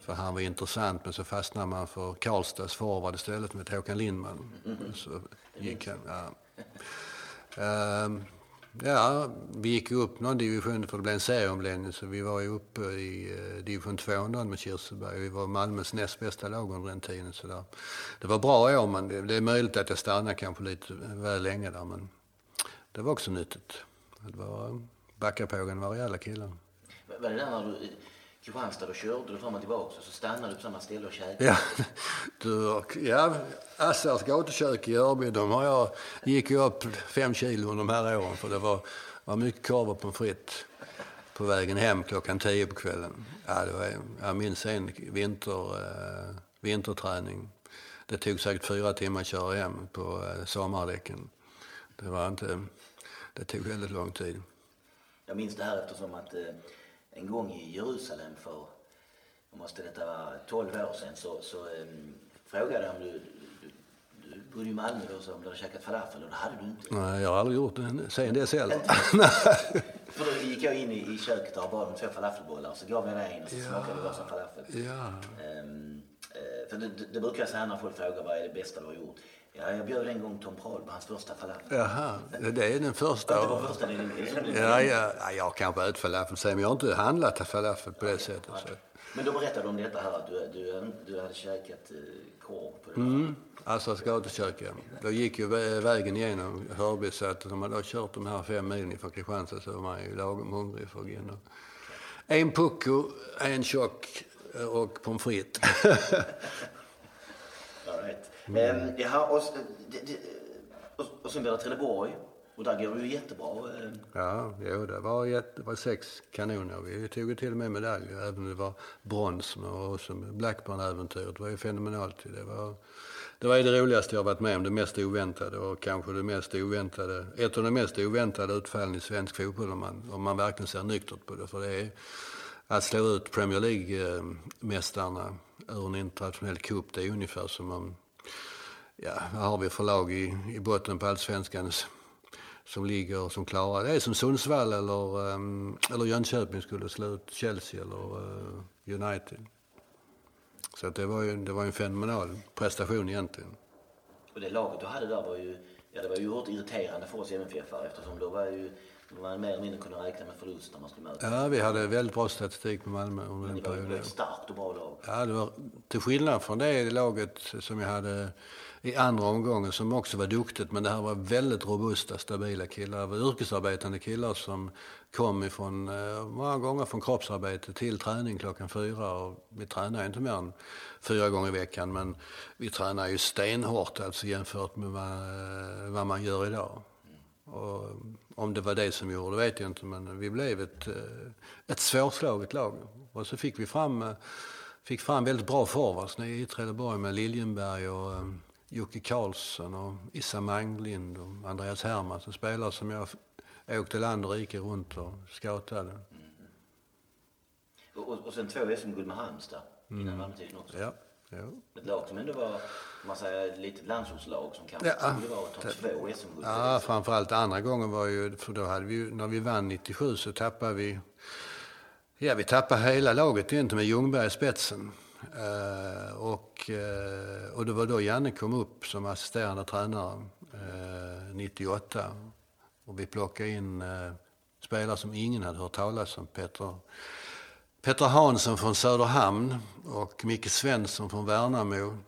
För han var intressant, men så fastnade man för Karlstads forward istället med Håkan Lindman. Så gick han, ja. Ehm, Ja, vi gick upp någon division för det blev en serieomläggning så vi var ju uppe i eh, division 2 med Kirseberg. Vi var Malmös näst bästa lag under den tiden. Så där. Det var bra år men det, det är möjligt att jag stannade kanske lite väl länge där men det var också nyttigt. Det var, Backapågen var rejäla killar. Var det där när du Kristianstad, då körde du fram och tillbaka och så stannade du på samma ställe och käkade? Ja, <laughs> du, ja Assars gatukök i Örby, de har jag, gick ju upp fem kilo under de här åren för det var, var mycket korv och pommes frites på vägen hem klockan tio på kvällen. Ja, det var, jag minns en vinter, äh, vinterträning. Det tog säkert fyra timmar att köra hem på äh, sommardäcken. Det var inte, det tog väldigt lång tid. Jag minns det här eftersom att äh, en gång i Jerusalem för, måste detta vara 12 år sedan, så, så um, frågade jag om du, du, du bodde i Malmö då, så om du hade käkat falafel. Och det hade du inte. Nej, jag har aldrig gjort det. Sen dess heller. För då gick jag in i, i köket och bad om två falafelbollar så gav jag dig en och så smakade det som falafel. Ja. Um, för det, det, det brukar jag säga när folk frågar vad är det bästa du har gjort. Ja, jag bjöd en gång Tom Prahl på hans första falafel. Jaha, det är den första. Det var första din, ja, ja, ja, jag kanske ätit falafel sen, men jag har inte handlat falafel på det sättet. Så. Men då berättade du om detta här att du, du, du hade käkat eh, korv på det mm. Assas gatukök, ja. Då gick ju vägen igenom Hörby så att när man då kört de här fem milen från Kristianstad så var man ju lagom hungrig för att gå in. En pucko, en tjock och pommes frites. <laughs> Mm. Um, jaha, och, och, och sen blir det Trelleborg. Och där går det ju jättebra. Ja, jo, det var, jätte, det var sex kanoner. Vi tog till och med medalj, även om det var brons. Och Blackburn-äventyret det var ju fenomenalt. Det var, det var ju det roligaste jag varit med om, det mest oväntade och kanske det mest oväntade, ett av de mest oväntade utfallen i svensk fotboll om man, om man verkligen ser nyktert på det. För det är att slå ut Premier League-mästarna ur en internationell cup, det är ungefär som om ja, vad har vi för lag i, i botten på allsvenskan som ligger som klarar. Det är som Sundsvall eller, ehm, eller Jönköping skulle slå ut Chelsea eller eh, United. Så att det var ju det var en fenomenal prestation egentligen. Och det laget du hade där var ju, ja det var ju oerhört irriterande för oss MFF-are eftersom då var ju man mer eller mindre kunde räkna med förlust när man skulle möta. Ja, vi hade väldigt bra statistik på Malmö under den perioden. Det var ett starkt och bra lag. Ja, det var till skillnad från det laget som jag hade i andra omgången som också var duktigt. Men det här var väldigt robusta, stabila killar. Det var yrkesarbetande killar som kom ifrån, eh, många gånger från kroppsarbete till träning klockan fyra. Och vi tränar inte mer än fyra gånger i veckan. Men vi tränar ju stenhårt alltså jämfört med vad, eh, vad man gör idag. Och om det var det som gjorde vet jag inte. Men vi blev ett, eh, ett svårslaget lag. Och så fick vi fram fick fram väldigt bra forwards i Trelleborg med Liljenberg och Jocke Karlsson och Issa Manglind och Andreas Hermansson, spelare som jag åkte land och rike runt och scoutade. Mm. Och, och sen två SM-guld med Halmstad innan mm. Malmötiden också. Ja. Jo. Ett lag som ändå var, man säger, lite landsortslag som kanske ja, skulle vara topp två SM-guld. Ja, framförallt andra gången var ju, för då hade vi ju, när vi vann 97 så tappade vi, ja vi tappade hela laget egentligen med Ljungberg i spetsen. Eh, och, eh, och det var då Janne kom upp som assisterande tränare eh, 98. Och vi plockade in eh, spelare som ingen hade hört talas om. Peter, Peter Hansson från Söderhamn och Micke Svensson från Värnamo.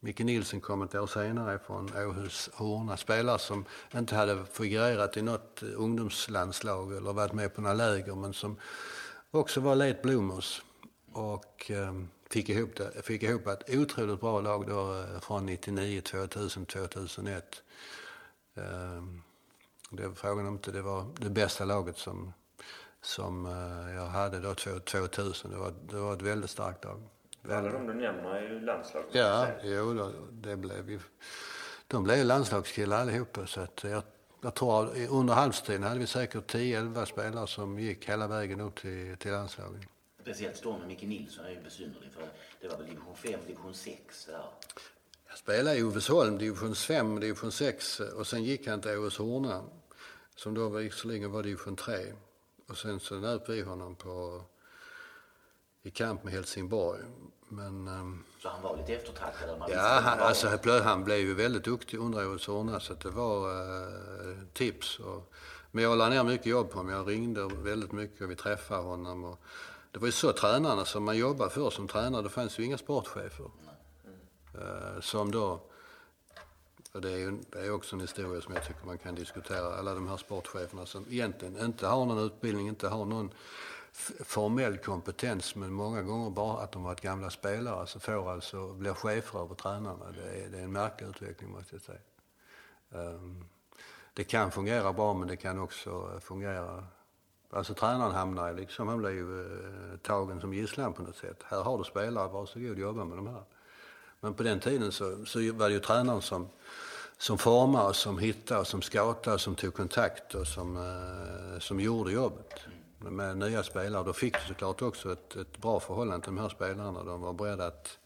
Micke Nilsson kom ett år senare från Åhus Horna. Spelare som inte hade figurerat i något ungdomslandslag eller varit med på några läger men som också var late bloomers. och ehm, fick, ihop det, fick ihop ett otroligt bra lag då uh, från 99, 2000, 2001. Um, det var frågan om inte det var det bästa laget som, som uh, jag hade då 2000. Det var, det var ett väldigt starkt lag. Alla de du nämner är ju landslaget. Ja, jo, det blev ju, de blev landslagskillar allihopa. Så att jag, jag tror under halvtiden hade vi säkert 10-11 spelare som gick hela vägen upp till, till landslaget. Speciellt stormen Micke Nilsson är ju besynnerlig för det var väl division 5, division 6 där. Jag spelade i Ovesholm, division 5, division 6 och sen gick han till Åshorna som då visserligen var division 3. Och sen så nöp vi honom på, i kamp med Helsingborg. Men, um, så han var lite eftertraktad? Ja, han, alltså, han blev ju väldigt duktig under årets ordna så det var uh, tips. Och, men jag la ner mycket jobb på honom. Jag ringde väldigt mycket och vi träffade honom. Och, det var ju så tränarna som man jobbade för som tränare. Det fanns ju inga sportchefer. Mm. Som då, och det är ju det är också en historia som jag tycker man kan diskutera. Alla de här sportcheferna som egentligen inte har någon utbildning, inte har någon formell kompetens men många gånger bara att de varit gamla spelare så får alltså, blir chefer över tränarna. Det är, det är en märklig utveckling måste jag säga. Um, det kan fungera bra men det kan också eh, fungera... Alltså tränaren hamnar liksom, han ju uh, tagen som gisslan på något sätt. Här har du spelare, varsågod jobba med de här. Men på den tiden så, så var det ju tränaren som, som formade, som hittade, som scoutade, som tog kontakt och som, uh, som gjorde jobbet med nya spelare. Då fick du såklart också ett, ett bra förhållande till de här spelarna. De var beredda att,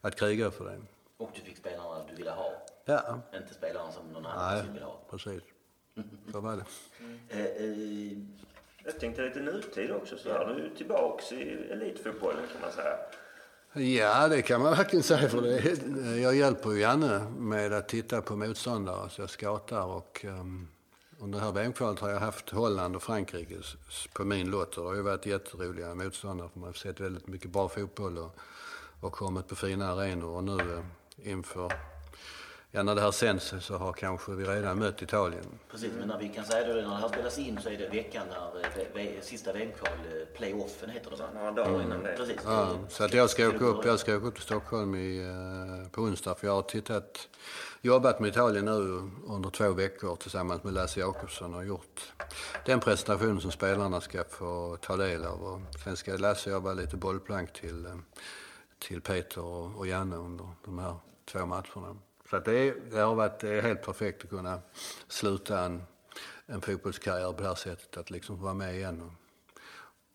att kriga för det. Och du fick spelarna du ville ha? Ja. Inte spelarna som någon annan ville ha? precis. Så var det. Mm. Eh, eh, jag tänkte lite nutid också. Så här, du är tillbaks i elitfotbollen kan man säga. Ja, det kan man verkligen säga. För det. Jag hjälper ju Janne med att titta på motståndare. Så jag scoutar och um, under det här VM-kvalet har jag haft Holland och Frankrike på min lott det har ju varit jätteroliga motståndare för man har sett väldigt mycket bra fotboll och, och kommit på fina arenor och nu eh, inför Ja, när det här sänds så har kanske vi redan mött Italien. Precis, men när vi kan säga det, när det här spelas in så är det veckan när eh, sista VM-kval, eh, playoffen heter det va? Några dagar innan det. Precis. Ja, så att jag ska åka upp, jag ska åka upp till Stockholm i, på onsdag för jag har tittat jobbat med Italien nu under två veckor tillsammans med Lasse Jakobsson och gjort den presentation som spelarna ska få ta del av. Och sen ska Lasse jobba lite bollplank till, eh, till Peter och, Janne under de här två matcherna. Så att det, det har varit helt perfekt att kunna sluta en, en fotbollskarriär på det här sättet. Att liksom få vara med igen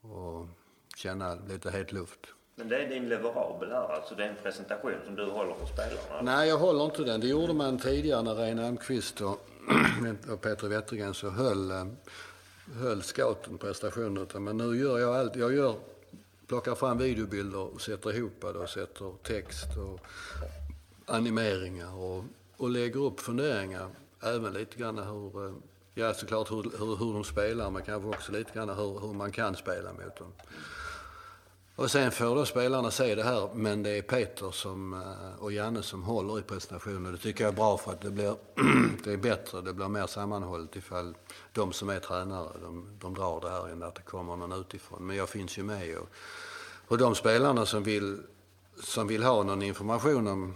och, och känna lite het luft. Men det är din leverabel här, alltså det är en presentation som du håller för spelarna? Nej, jag håller inte den. Det gjorde man tidigare när Reine Almqvist och, <clears throat> och Peter Wettergren så höll, eh, höll scouten prestationen. Men nu gör jag allt. Jag gör, plockar fram videobilder och sätter ihop det och sätter text och animeringar och, och lägger upp funderingar. Även lite grann hur, eh, ja såklart hur, hur, hur de spelar men kanske också lite grann hur, hur man kan spela mot dem. Och sen får då spelarna se det här, men det är Peter som, eh, och Janne som håller i presentationen. Det tycker jag är bra för att det blir <clears throat> det är bättre, det blir mer sammanhållet ifall de som är tränare, de, de drar det här än att det kommer någon utifrån. Men jag finns ju med och, och de spelarna som vill, som vill ha någon information om,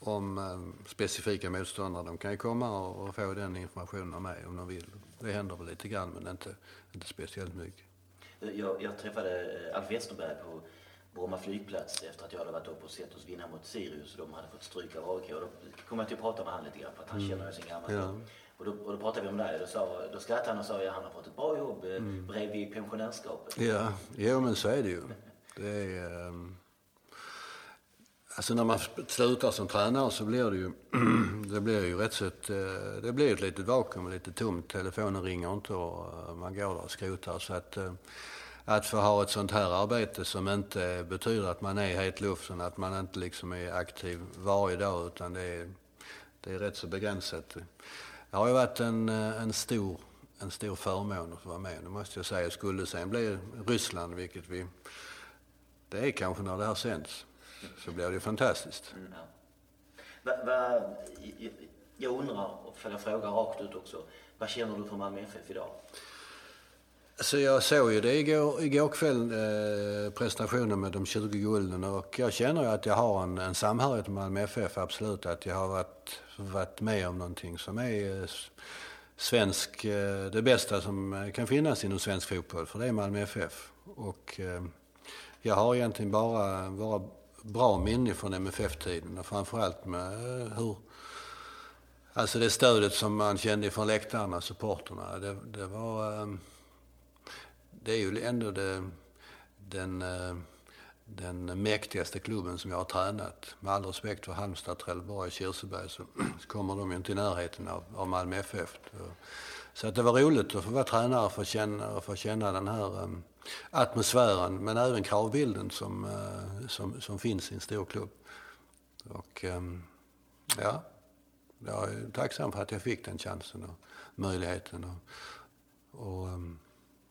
om eh, specifika motståndare, de kan ju komma och, och få den informationen av mig om de vill. Det händer väl lite grann, men inte, inte speciellt mycket. Jag, jag träffade eh, Alf Westerberg på Bromma flygplats efter att jag hade varit uppe och sett oss vinna mot Sirius och de hade fått stryk av AIK. Då kom jag till att prata med honom lite grann för att han mm. känner sin gamla ja. och, då, och då pratade vi om det och då, då skrattade han och sa att ja, han har fått ett bra jobb eh, mm. bredvid pensionärskapet. Ja, jo men så är det ju. Det är, um... Alltså när man slutar som tränare så blir det ju, <clears throat> det blir ju rätt så ett, eh, det blir ett litet vakuum, lite tomt. Telefonen ringer inte och eh, man går där och skrotar. Så att, eh, att få ha ett sånt här arbete som inte betyder att man är i het luften, att man inte liksom är aktiv varje dag utan det är, det är rätt så begränsat. Det har ju varit en, en, stor, en stor förmån att få vara med, det måste jag säga. Skulle det sen bli Ryssland, vilket vi, det är kanske när det här sänds, så blir det fantastiskt. Mm, ja. va, va, jag undrar, för jag frågar rakt ut också, vad känner du för Malmö FF idag? Så jag såg ju det igår, igår kväll, eh, presentationen med de 20 gulden och jag känner ju att jag har en, en samhörighet med Malmö FF, absolut. Att jag har varit, varit med om någonting som är eh, svensk, eh, det bästa som eh, kan finnas inom svensk fotboll, för det är Malmö FF. Och eh, jag har egentligen bara, bara bra minne från MFF-tiden och framförallt med eh, hur Alltså det stödet som man kände från läktarna, supporterna, det, det var... Ehm, det är ju ändå det, den, eh, den mäktigaste klubben som jag har tränat. Med all respekt för Halmstad, Trelleborg, Kirseberg så <clears throat> kommer de ju inte i närheten av, av Malmö FF. Så att det var roligt att få vara tränare och få känna, få känna den här ehm, atmosfären men även kravbilden som, eh, som, som finns i en stor klubb. Och ehm, ja, jag är tacksam för att jag fick den chansen och möjligheten. Och, och ehm,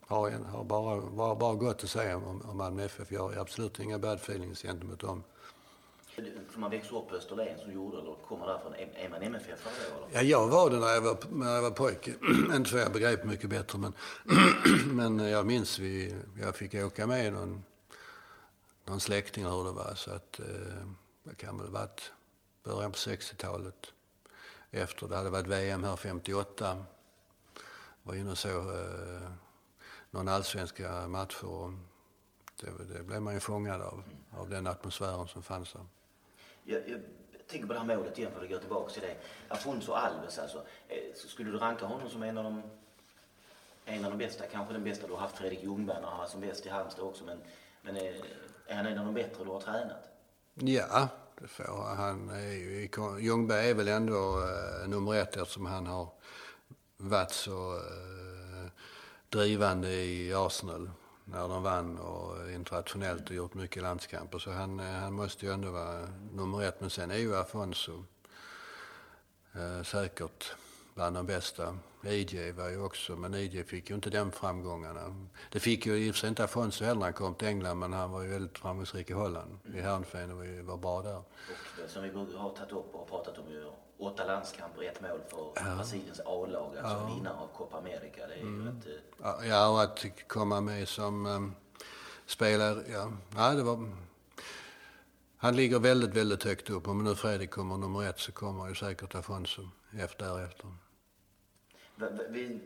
har, har bara, bara, bara gott att säga om, om Malmö FF. Jag har absolut inga bad feelings gentemot dem. För man växte upp på Österlen som gjorde eller kommer därifrån. Är man MFF då? Ja, jag var det när jag var, när jag var pojke. <clears throat> Inte så jag begrep mycket bättre men, <clears throat> men jag minns vi, jag fick åka med någon, någon släkting hur det var. Så att eh, det kan väl varit början på 60-talet. Efter det hade varit VM här 58. Var inne och såg eh, någon allsvenska matcher. Och det, det blev man ju fångad av, av den atmosfären som fanns där. Jag, jag tänker på det här målet igen för att gå tillbaka till det. Afonso Alves alltså. Eh, skulle du ranka honom som en av de en av de bästa, kanske den bästa. Du har haft Fredrik Ljungberg när han var som bäst i Halmstad också. Men, men är, är han en av de bättre du har tränat? Ja, det får han. Är ju, Ljungberg är väl ändå uh, nummer ett eftersom han har varit så uh, drivande i Arsenal när de vann och internationellt och gjort mycket landskamper. Så han, eh, han måste ju ändå vara nummer ett. Men sen är ju Afonso eh, säkert bland de bästa. EJ var ju också, men EJ fick ju inte den framgångarna. Det fick ju i och för sig inte Afonso heller när han kom till England, men han var ju väldigt framgångsrik i Holland. I Hernfen och var bra där. Och det som vi har tagit upp och pratat om ju, åtta landskamper, ett mål för ja. Brasiliens A-lag, alltså ja. vinnare av Copa America. Det är mm. ju ett, uh... Ja, och att komma med som um, spelare, ja. ja, det var... Han ligger väldigt, väldigt högt upp. Om nu Fredrik kommer nummer ett så kommer ju säkert Afonso efter, därefter. Vi,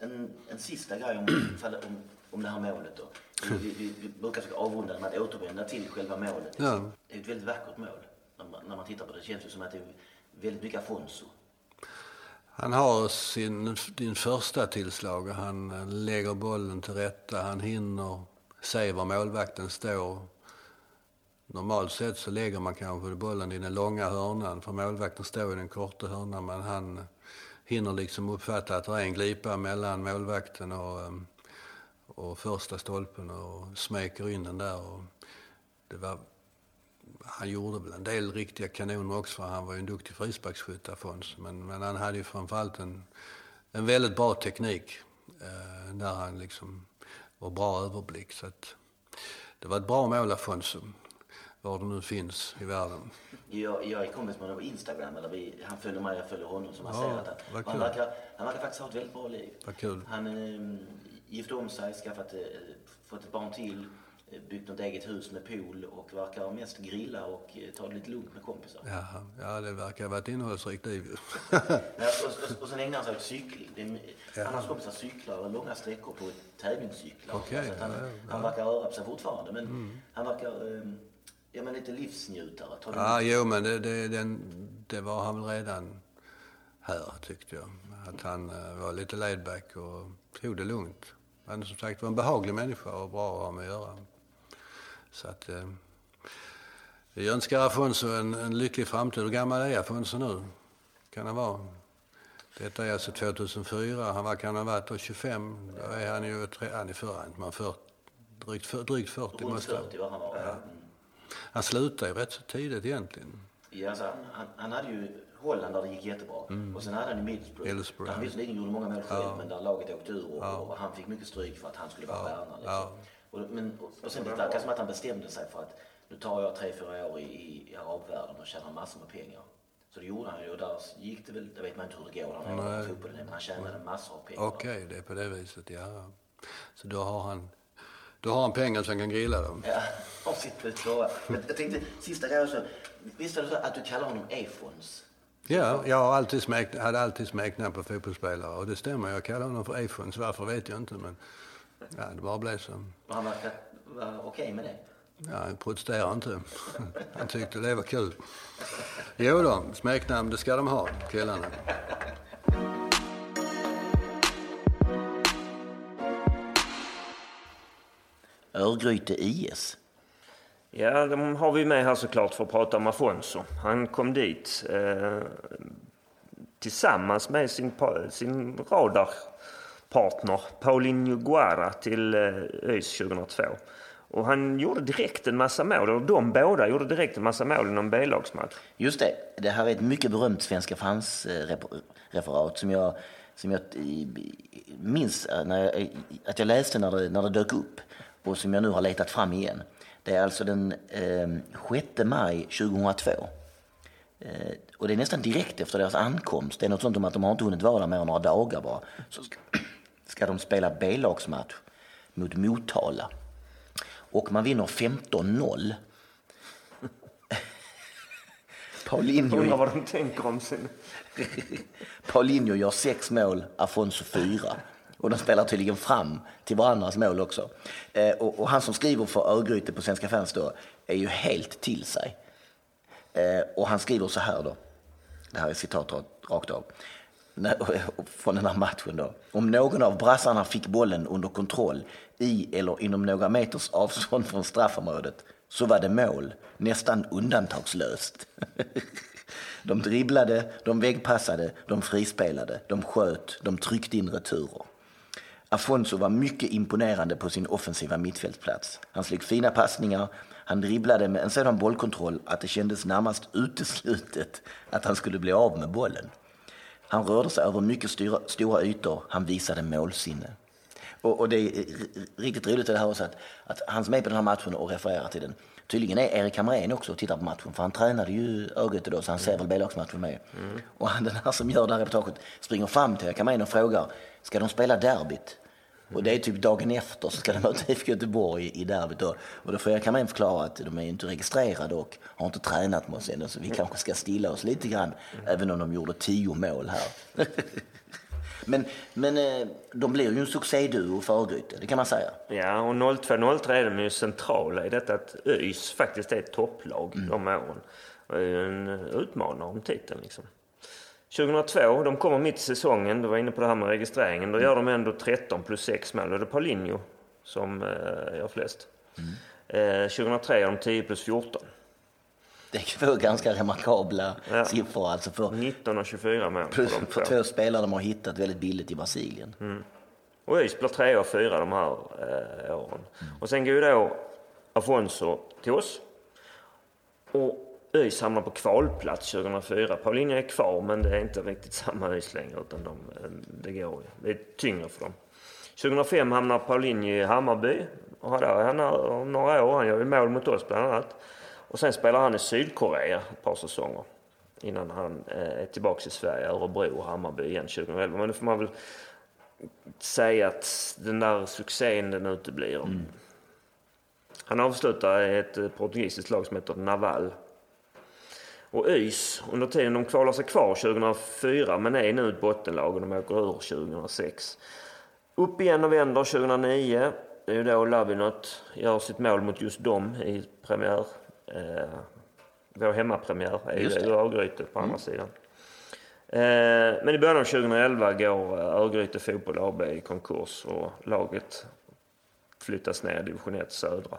en, en sista grej <clears throat> om, om, om det här målet då. Vi, vi, vi brukar försöka avrunda med att återvända till själva målet. Ja. Det är ett väldigt vackert mål när man, när man tittar på det. Det känns ju som att det är väldigt mycket Afonso. Han har sin, din första tillslag han lägger bollen till rätta. Han hinner se var målvakten står. Normalt sett så lägger man kanske bollen i den långa hörnan för målvakten står i den korta hörnan men han hinner liksom uppfatta att det är en glipa mellan målvakten och, och första stolpen och smeker in den där. Och det var, han gjorde väl en del riktiga kanoner också för han var ju en duktig frisparksskytt Afonso. Men, men han hade ju framförallt en, en väldigt bra teknik eh, där han liksom var bra överblick. Så att, det var ett bra mål Afonso var det nu finns i världen. Jag, jag är kompis med honom på Instagram. Eller vi, han följer mig, jag följer honom. Som han ja, säger att han, verkar, han verkar faktiskt ha ett väldigt bra liv. Vad kul. Han eh, gifte om sig, skaffat, eh, fått ett barn till, byggt något eget hus med pool och verkar mest grilla och eh, ta det lite lugnt med kompisar. Ja, ja det verkar vara ett innehållsrikt liv. <laughs> ja, och, och, och sen ägnar han sig åt cykling. Det är, ja. Han har kompisar cyklar långa sträckor på tävlingscyklar. Okay, han, ja, han verkar röra på sig fortfarande. Men mm. han verkar... Eh, Ja, men lite livsnjutare. Tar ja, jo, men det, det, den, det var han väl redan här, tyckte jag. Att han uh, var lite laidback och tog det lugnt. Men som sagt var en behaglig människa och bra att ha med att göra. Så att... Uh, vi önskar Afonso en, en lycklig framtid. Hur gammal är Afonso nu? Kan han vara? Detta är alltså 2004. Han var, kan ha varit 25. Då är han ju... Han är för, man för, drygt, för, drygt 40. Runt 40 var han var. Ja. Han slutade ju rätt så tidigt egentligen. Ja, alltså, han, han hade ju Holland där det gick jättebra. Mm. Och sen hade han i. Middlesbrough där han visserligen gjorde många mål själv ja. men där laget åkte ur och, ja. och, han fick mycket stryk för att han skulle vara ja. stjärnan. Liksom. Ja. Och, men, och, och sen det verkar som att han bestämde sig för att nu tar jag tre, fyra år i, i, arabvärlden och tjänar massor med pengar. Så det gjorde han ju och där gick det väl, det vet man inte hur det går när han fotbollen men han tjänade massor av pengar. Okej, okay, det är på det viset, ja. Så då har han, då har han pengar så han kan grilla dem. Ja, <laughs> har sitt. Men jag tänkte, sista grejen så. Visst var det så att du kallar honom Afons? Ja, jag har alltid smäkt, hade alltid smeknamn på fotbollsspelare och det stämmer. Jag kallar honom för Afons. Varför vet jag inte men ja, det bara blev så. Och han verkar vara okej med det? Ja, han protesterar inte. <laughs> Han tyckte det var kul. Jo då, smeknamn det ska de ha, killarna. Örgryte IS. Ja, de har vi med här såklart för att prata om Afonso. Han kom dit eh, tillsammans med sin, sin partner Paulinho Guara till eh, ÖIS 2002. Och han gjorde direkt en massa mål, och de båda gjorde direkt en massa mål i någon B-lagsmatch. Just det, det här är ett mycket berömt Svenska fans-referat som jag, som jag eh, minns eh, när jag, att jag läste när det, när det dök upp och som jag nu har letat fram igen. Det är alltså den eh, 6 maj 2002. Eh, och det är nästan direkt efter deras ankomst. Det är något sånt om att de har inte hunnit vara där mer än några dagar bara. Så ska, de spela B-lagsmatch mot Motala. Och man vinner 15-0. <laughs> Paulinho, Undrar vad de tänker om sin... <laughs> Paulinho gör sex mål, Afonso fyra. Och de spelar tydligen fram till varandras mål också. Eh, och, och han som skriver för Örgryte på Svenska fans då är ju helt till sig. Eh, och han skriver så här då. Det här är citat rakt av. Från den här matchen då. Om någon av brassarna fick bollen under kontroll i eller inom några meters avstånd från straffområdet så var det mål, nästan undantagslöst. <laughs> De dribblade, de väggpassade, de frispelade, de sköt, de tryckte in returer. Afonso var mycket imponerande på sin offensiva mittfältsplats. Han slog liksom fina passningar, han dribblade med en sådan bollkontroll att det kändes närmast uteslutet att han skulle bli av med bollen. Han rörde sig över mycket stora, stora ytor, han visade målsinne. Och, och det är riktigt roligt det här också att, att han som är på den här matchen och refererar till den. Tydligen är Erik Hamrén också och tittar på matchen för han tränade ju Örgryte då så han ser väl B-lagsmatchen med. Och han, den här som gör det här reportaget springer fram till Erik Hamrén och frågar ska de spela derbyt? Och det är typ dagen efter så ska de möta IFK Göteborg i derbyt då. Och då får Erik Hamrén förklara att de är inte registrerade och har inte tränat med oss ännu så vi kanske ska stilla oss lite grann även om de gjorde tio mål här. <laughs> Men, men eh, de blir ju en succéduo för Örgryte, det kan man säga. Ja, och 02-03 är de ju centrala i detta att ÖIS faktiskt är ett topplag de åren. Och är ju en utmanare om titeln liksom. 2002, de kommer mitt i säsongen, du var inne på det här med registreringen, då gör de ändå 13 plus 6 mål. Då är det Paulinho som eh, gör flest. Eh, 2003 gör de 10 plus 14. Det är två ganska remarkabla Ja. siffror alltså för, 19 och 24 mål plus, för två. spelare de har hittat väldigt billigt i Brasilien. Och ÖIS blir trea och fyra de här eh, åren. Och sen går ju då Afonso till oss. Och ÖIS hamnar på kvalplats 2004. Paulinho är kvar men det är inte riktigt samma ÖIS längre utan de, eh, det går. Det är tyngre för dem. 2005 hamnar Paulinho i Hammarby. Och han är han har några år. Han gör ju mål mot oss bland annat. Och sen spelar han i Sydkorea ett par säsonger. Innan han eh, är tillbaka i Sverige, Örebro och Hammarby igen 2011. Men det får man väl säga att den där succén den uteblir. Han avslutar i ett eh, portugisiskt lag som heter Naval. Och ÖIS, under tiden de kvalar sig kvar 2004 men är nu ett bottenlag och de åker ur 2006. Upp igen och vänder 2009. Det är ju då Labinot gör sitt mål mot just dem i premiär. Eh, vår hemmapremiär är ju. Örgryte på andra sidan. Eh, men i början av 2011 går eh, Örgryte Fotboll AB i konkurs och laget flyttas ner i division 1 södra.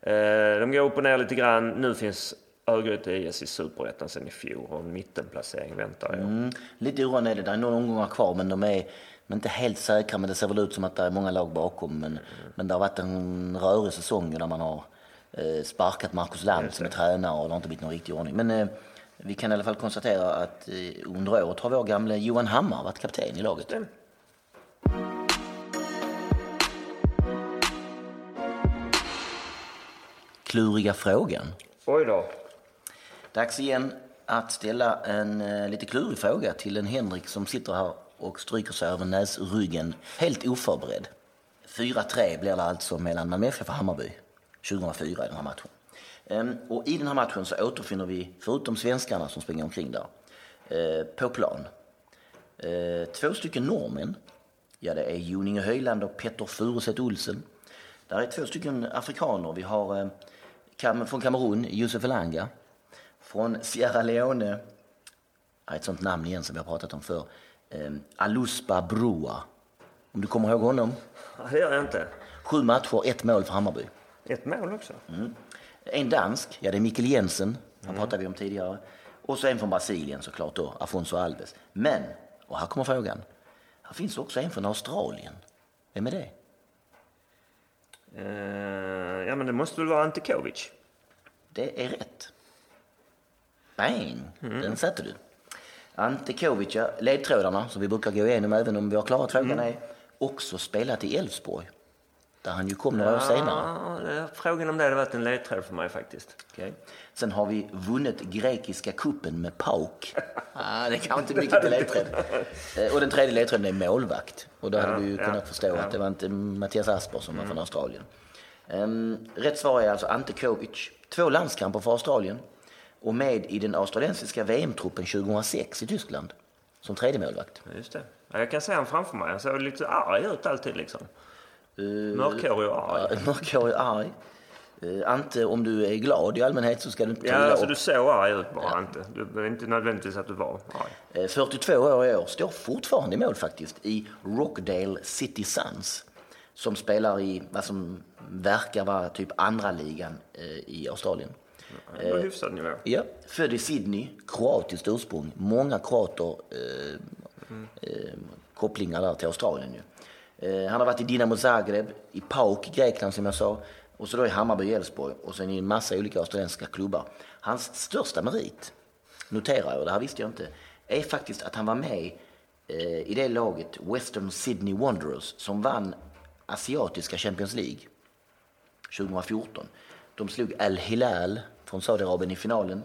Eh, de går upp och ner lite grann. Nu finns Örgryte IS i superettan sen i fjol och en mittenplacering väntar jag. Mm, lite oroande är det, det är några omgångar kvar men de är men inte helt säkra men det ser väl ut som att det är många lag bakom. Men, men det har varit en rörig säsong där man har eh, sparkat Marcus Lamp som är tränare och det har inte blivit någon riktig ordning. Men eh, vi kan i alla fall konstatera att eh, under året har vår gamle Johan Hammar varit kapten i laget. Det- Kluriga frågan. Oj då. Dags igen att ställa en eh, lite klurig fråga till en Henrik som sitter här och stryker sig över näsryggen helt oförberedd. 4-3 blir det alltså mellan Malmö FF och Hammarby 2004 i den här matchen. Ehm, Och i den här matchen så återfinner vi, förutom svenskarna som springer omkring där, eh, på plan, eh, två stycken norrmän. Ja, det är Joninge Höjland och Petter Furuset Olsen. Där är två stycken afrikaner. Vi har eh, Kam- från Kamerun, Josef Elanga. Från Sierra Leone, ett sånt namn igen som vi har pratat om förr, eh, Aluspa Brua. Om du kommer ihåg honom? Det gör jag inte. Sju matcher, ett mål för Hammarby. Ett mål också. En dansk, ja det är Mikkel Jensen, han pratade vi om tidigare. Och så en från Brasilien såklart då, Afonso Alves. Men, och här kommer frågan, här finns också en från Australien. Vem är det? Eh, ja, men det måste väl vara Ante Kovic? Det är rätt. Bang! Den satte du. Ante Kovic, ja, ledtrådarna som vi brukar gå igenom även om vi har klarat frågan är också spelat i Elfsborg. Där han ju kom några år senare. Ja, det- frågan om det hade varit en ledtråd för mig faktiskt. Okej. Sen har vi vunnit grekiska kuppen med PAOK. <laughs> ah, det kan inte mycket till ledtråd. Eh, Och den tredje ledtråden är målvakt. Och då hade du ju ja, kunnat förstå att det var inte Mattias Asper som var från Australien. Um, rätt svar är alltså Ante Kovic. Två landskamper för Australien och med i den australiensiska VM-truppen 2006 i Tyskland som tredje målvakt. Ja, Just det. Ja, jag kan se honom framför mig. Han ser lite arg ut alltid liksom. Mörkhårig och arg. Ja, <laughs> Mörkhårig, arg. Eh, Ante, om du är glad i allmänhet så ska du inte ta Ja, alltså upp. du såg arg ut bara inte. Du, det är inte nödvändigtvis att du var arg. Eh, 42 år i år, står fortfarande i mål faktiskt i Rockdale City Suns. Som spelar i vad som verkar vara typ andra ligan i Australien. Det var hyfsad nivå. Ja, född i Sydney, kroatiskt ursprung. Många kroater eh, eh, kopplingar där till Australien ju. Eh, han har varit i Dinamo Zagreb, i PAOK i Grekland som jag sa. Och så då i Hammarby Elfsborg och sen i en massa olika australiensiska klubbar. Hans största merit, noterar jag, det här visste jag inte, är faktiskt att han var med eh, i det laget Western Sydney Wanderers som vann asiatiska Champions League 2014. De slog Al Hilal från Saudiarabien i finalen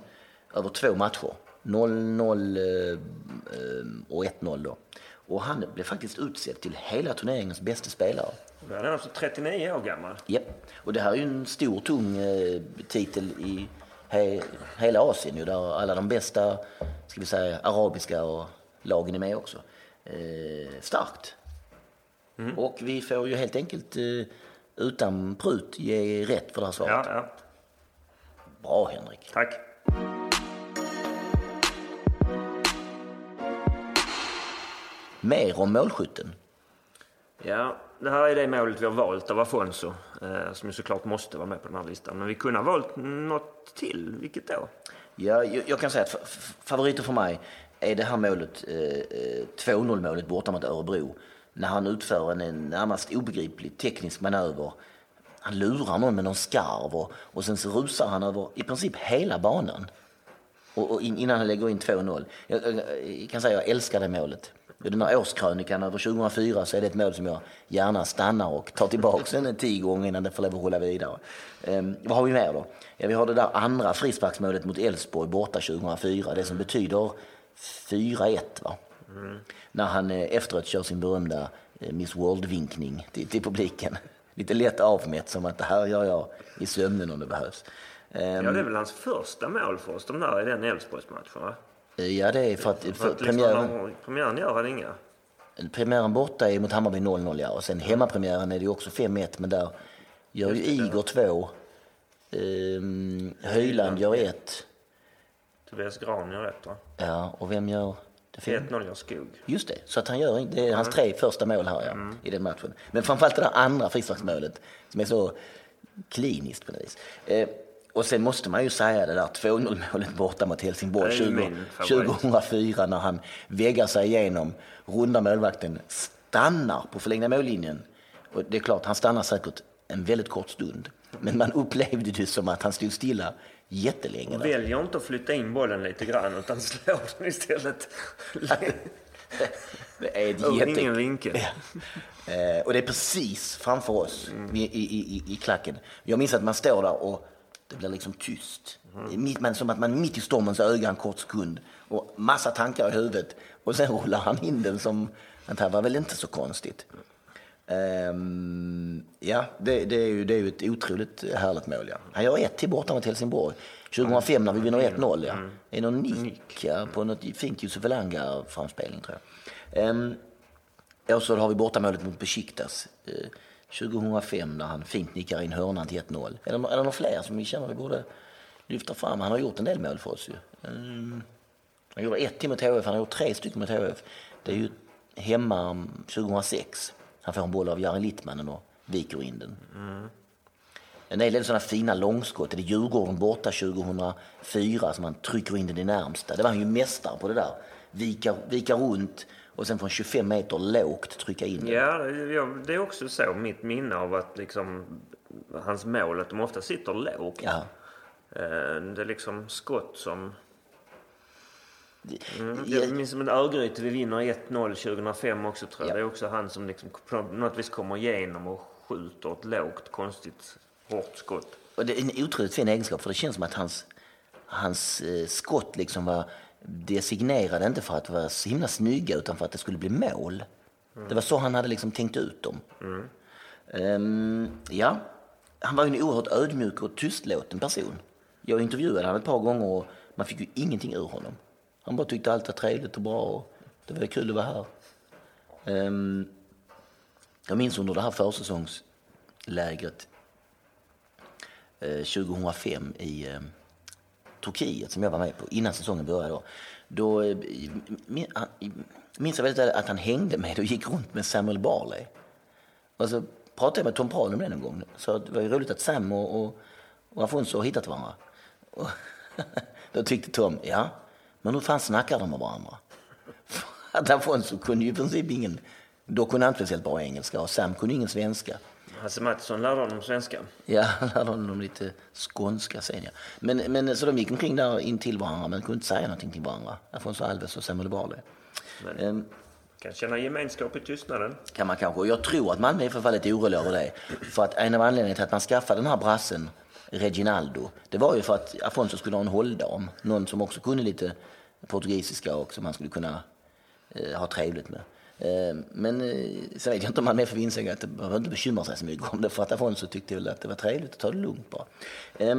över två matcher. 0-0 eh, eh, och 1-0 då. Och han blev faktiskt utsedd till hela turneringens bästa spelare. Då är han alltså 39 år gammal. Japp. Och det här är ju en stor, tung eh, titel i he, hela Asien ju, där alla de bästa, ska vi säga, arabiska och lagen är med också. Eh, starkt. Och vi får ju helt enkelt eh, utan prut ge rätt för det här svaret. Ja, ja. Bra Henrik. Tack. Mer om målskytten. Ja, det här är det målet vi har valt av Afonso. Eh, som ju såklart måste vara med på den här listan. Men vi kunde ha valt något till. Vilket då? Ja, jag, jag kan säga att fa- fa- favoriter för mig är det här målet, eh, eh, 2-0 målet borta mot Örebro. När han utför en, en närmast obegriplig teknisk manöver. Han lurar någon med någon skarv och, och sen så rusar han över i princip hela banan. Och, och in, innan han lägger in 2-0. Jag, jag, jag kan säga att jag älskar det målet. I den här årskrönikan över 2004 så är det ett mål som jag gärna stannar och tar tillbaka en tio gånger innan det får lov att rulla vidare. Ehm, vad har vi mer då? Ja, vi har det där andra frisparksmålet mot Elfsborg borta 2004. Det som betyder 4-1 va? När han eh, efteråt kör sin berömda eh, Miss World-vinkning till, till publiken. Lite lätt avmätt som att det här gör jag i sömnen om det behövs. Ehm, Ja, det är väl hans första mål för oss, de där i den Elfsborgsmatchen va? Ja, det är för att, För för att liksom, premiären, de- premiären gör han inga. premiären borta är mot Hammarby 0-0 ja. Och sen hemmapremiären är det ju också 5-1 men där gör ju Igor två. Ehm, Höjland gör ett. Tobias Grahn gör rätt va? Ja, och vem gör? 1-0 gör Skog. Just det, så att han gör, det är hans tre första mål här ja, i den matchen. Men framförallt det där andra frisparksmålet som är så kliniskt på något vis. Eh, och sen måste man ju säga det där 2-0 målet borta mot Helsingborg Det är ju 20, min favorit. 2004 när han väggar sig igenom, rundar målvakten, stannar på förlängda mållinjen. Och det är klart, han stannar säkert en väldigt kort stund. Men man <laughs> upplevde det som att han stod stilla jättelänge. Där. väljer inte att flytta in bollen lite grann utan <laughs> slår den istället. <laughs> Det är ett Ur jätte... ingen vinkel. Eh, och det är precis framför oss i, i, i, i klacken. Jag minns att man står där och det blir liksom tyst. Mitt, men som att man är mitt i stormens öga en kort sekund och massa tankar i huvudet och sen rullar han in den som, det här var väl inte så konstigt. Ehm, ja, det, det, är ju, det är ju ett otroligt härligt mål. Ja. Han gör ett till borta mot Helsingborg. 2005 när vi vinner 1-0. Ja. Mm. Är det någon nick ja, på något fint Josef Elanga-framspelning tror jag. Ehm, och så har vi bortamålet mot Besiktas. Ehm, 2005 när han fint nickar in hörnan till 1-0. Är det, är det några fler som vi känner vi borde lyfta fram? Han har gjort en del mål för oss ju. Mm. Han gjorde ett till mot HF, han har gjort tre stycken mot HF. Det är ju hemma 2006. Han får en boll av Jari Littmanen och viker in den. Mm. En del sådana fina långskott. Det är Djurgården borta 2004 som han trycker in den i närmsta. Det var han ju mästare på det där. Vika, vika runt och sen från 25 meter lågt trycka in den. Ja, det är också så. Mitt minne av att liksom hans mål, att de ofta sitter lågt. Ja. Eh, det är liksom skott som Mm. Jag minns som en Örgryte, vi vinner 1-0 2005 också tror jag. Ja. Det är också han som liksom på något vis kommer igenom och skjuter ett lågt, konstigt, hårt skott. Och det är en otroligt fin egenskap för det känns som att hans, hans eh, skott liksom var designerade inte för att vara så himla snygga utan för att det skulle bli mål. Mm. Det var så han hade liksom tänkt ut dem. Mm. Um, ja, han var ju en oerhört ödmjuk och tystlåten person. Jag intervjuade honom ett par gånger och man fick ju ingenting ur honom. Han bara tyckte allt var trevligt och bra och det var kul att vara här. Um, jag minns under det här försäsongslägret eh, 2005 i eh, Turkiet som jag var med på innan säsongen började. Då, då eh, minns jag väldigt att han hängde med och gick runt med Samuel Barley. Och så pratade jag med Tom Prahl om det någon gång. Så det var ju roligt att Sam och, och, och Afonso har hittat varandra. Och <laughs> då tyckte Tom, ja, men hur fan snackar de med varandra? <laughs> Att Afonso kunde ju i princip ingen, då kunde han inte speciellt bra engelska och Sam kunde ingen svenska. Hasse Mattisson lärde honom svenska. Ja, han <laughs> lärde honom lite skånska sen ja. Men, men så de gick omkring där in till varandra men kunde inte säga någonting till varandra. Afonso Alves och Samuel Barley. Men, um, kan känna gemenskap i tystnaden. Kan man kanske. Jag tror att Malmö var lite orolig över det. För att en av anledningarna till att man skaffade den här brassen Reginaldo, det var ju för att Afonso skulle ha en hålldam. Någon som också kunde lite portugisiska och som han skulle kunna eh, ha trevligt med. Eh, men eh, sen vet jag inte om han är för insåg att man inte bekymra sig så mycket om det för att Afonso tyckte väl att det var trevligt att ta det lugnt bara. Eh,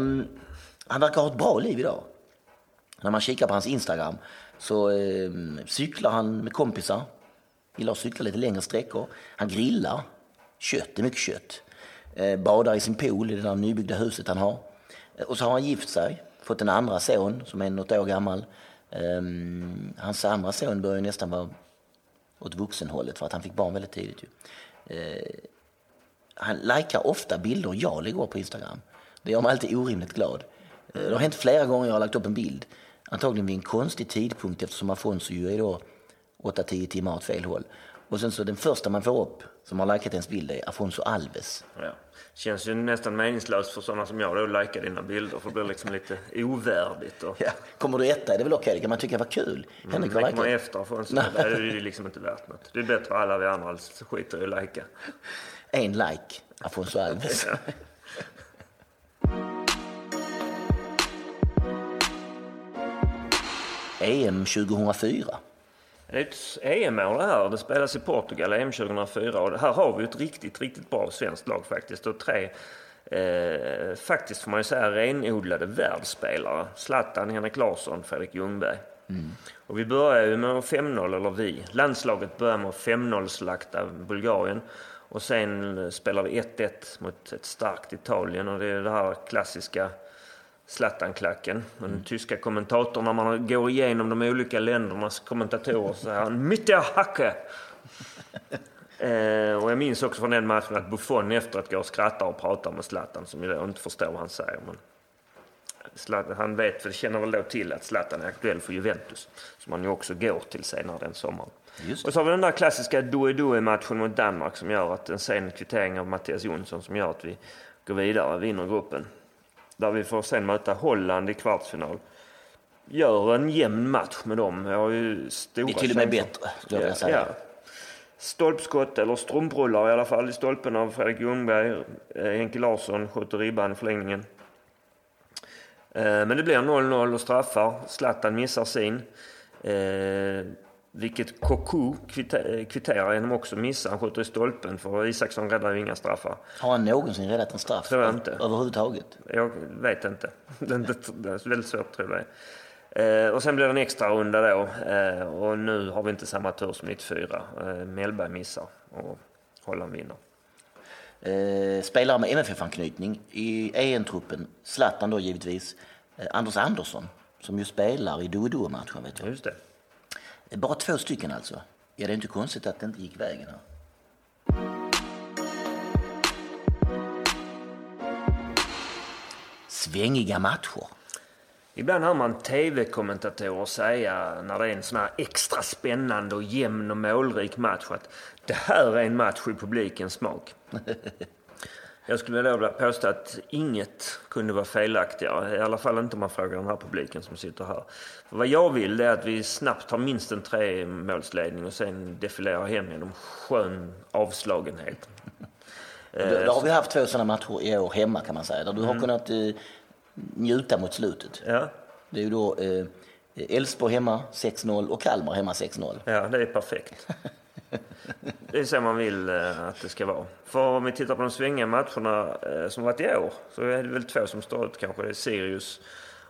han verkar ha ett bra liv idag. När man kikar på hans Instagram så eh, cyklar han med kompisar. Gillar att cykla lite längre sträckor. Han grillar kött, det är mycket kött. Eh, badar i sin pool i det där nybyggda huset han har. Eh, och så har han gift sig, fått en andra son som är något år gammal. Um, hans andra son börjar nästan vara åt vuxenhållet för att han fick barn väldigt tidigt. Ju. Uh, han likar ofta bilder jag lägger upp på Instagram. Det gör mig alltid orimligt glad. Uh, det har hänt flera gånger jag har lagt upp en bild. Antagligen vid en konstig tidpunkt eftersom Afonso ju är då 8-10 timmar åt fel håll. Och sen så den första man får upp som har likat ens bild är Afonso Alves. Ja. Känns ju nästan meningslöst för sådana som jag då att likea dina bilder för det blir liksom lite ovärdigt. Och... Ja. Kommer du etta är det väl okej, det kan man tycka var kul. Mm, Henrik efter Afonso, det är ju liksom inte värt något. Det är bättre alla vi andra skiter i att likea. En like, Afonso Alves. <laughs> EM 2004. Det är ett EM-år det här. Det spelas i Portugal, EM 2004. Och här har vi ett riktigt, riktigt bra svenskt lag faktiskt. Och tre, eh, faktiskt får man ju säga, renodlade världsspelare. Zlatan, Henrik Larsson, Fredrik Ljungberg. Mm. Och vi börjar ju med 5-0, eller vi. Landslaget börjar med 5-0-slakta Bulgarien. Och sen spelar vi 1-1 mot ett starkt Italien. Och det är det här klassiska Zlatan-klacken. Den mm. tyska kommentatorn, när man går igenom de olika ländernas kommentatorer så säger han Mitte Hacke! <laughs> eh, och jag minns också från den matchen att Buffon efteråt går och skrattar och pratar med Zlatan som ju inte förstår vad han säger. Men Zlatan, han vet, för känner väl då till att Zlatan är aktuell för Juventus. Som han ju också går till senare den sommaren. Och så har vi den där klassiska Due-Due-matchen mot Danmark som gör att en sen kvittering av Mattias Jonsson som gör att vi går vidare, vinner gruppen. Där vi får sen möta Holland i kvartsfinal. Gör en jämn match med dem. Jag har ju stora Det är till och med bättre, skulle jag säga. Ja. Stolpskott, eller strumprullar i alla fall, i stolpen av Fredrik Ljungberg. Eh, Henke Larsson skjuter ribban i förlängningen. Eh, men det blir 0-0 och straffar. Zlatan missar sin. Eh, vilket Koku kvitte- kvitterar genom också missa. Han skjuter i stolpen för Isaksson räddar ju inga straffar. Har han någonsin räddat en straff? Tror jag inte. Överhuvudtaget? Jag vet <laughs> inte. Det är, väldigt svårt tror jag eh, Och sen blir det en extra runda då. Eh, och nu har vi inte samma tur som 94. Eh, Mellberg missar och Holland vinner. Eh, spelare med MFF-anknytning i EM-truppen, Zlatan då givetvis, eh, Anders Andersson som ju spelar i Duo-Duo-matchen vet jag. Just det. Bara två stycken alltså. Ja, det är inte konstigt att det inte gick vägen här. Svängiga matcher. Ibland hör man tv-kommentatorer säga när det är en sån här extra spännande och jämn och målrik match att det här är en match i publikens smak. <laughs> Jag skulle vilja påstå att inget kunde vara felaktigare. I alla fall inte om man frågar den här publiken som sitter här. För vad jag vill är att vi snabbt tar minst en tremålsledning och sen defilerar hem genom skön avslagenhet. <laughs> Då, då har vi haft två sådana matcher i år hemma kan man säga, där du har kunnat eh, njuta mot slutet. Ja, Det är ju då eh, Elfsborg hemma 6-0 och Kalmar hemma 6-0. Ja, det är perfekt. <laughs> Det är så man vill eh, att det ska vara. För om vi tittar på de svängiga matcherna eh, som varit i år så är det väl två som står ut kanske. Det är Sirius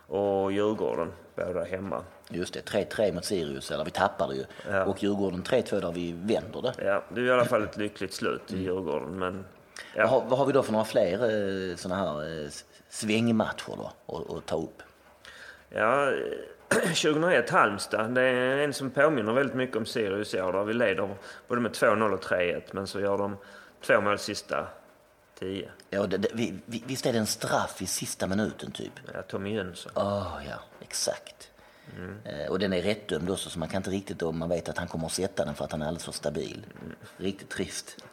och Djurgården, båda hemma. Just det, 3-3 mot Sirius, eller vi tappade ju. Ja. Och Djurgården 3-2 där vi vänder det. Ja, det är i alla fall ett lyckligt slut i Djurgården. Men Vad, ja, har, vad har vi då för några fler eh, sådana här svängmatcher då att, ta upp? ja, <clears throat> 2001 Halmstad, det är en som påminner väldigt mycket om Sirius i år. Där vi leder både med 2-0 och 3-1. Men så gör de två mål sista tio. Ja, det, det, vi, vi, visst är det en straff i sista minuten typ? Ja, Tommy Jönsson. Åh, ja, exakt. Eh, och den är rättdömd också, så man kan inte riktigt då, man vet att han kommer att sätta den för att han är alldeles för stabil. Riktigt trist.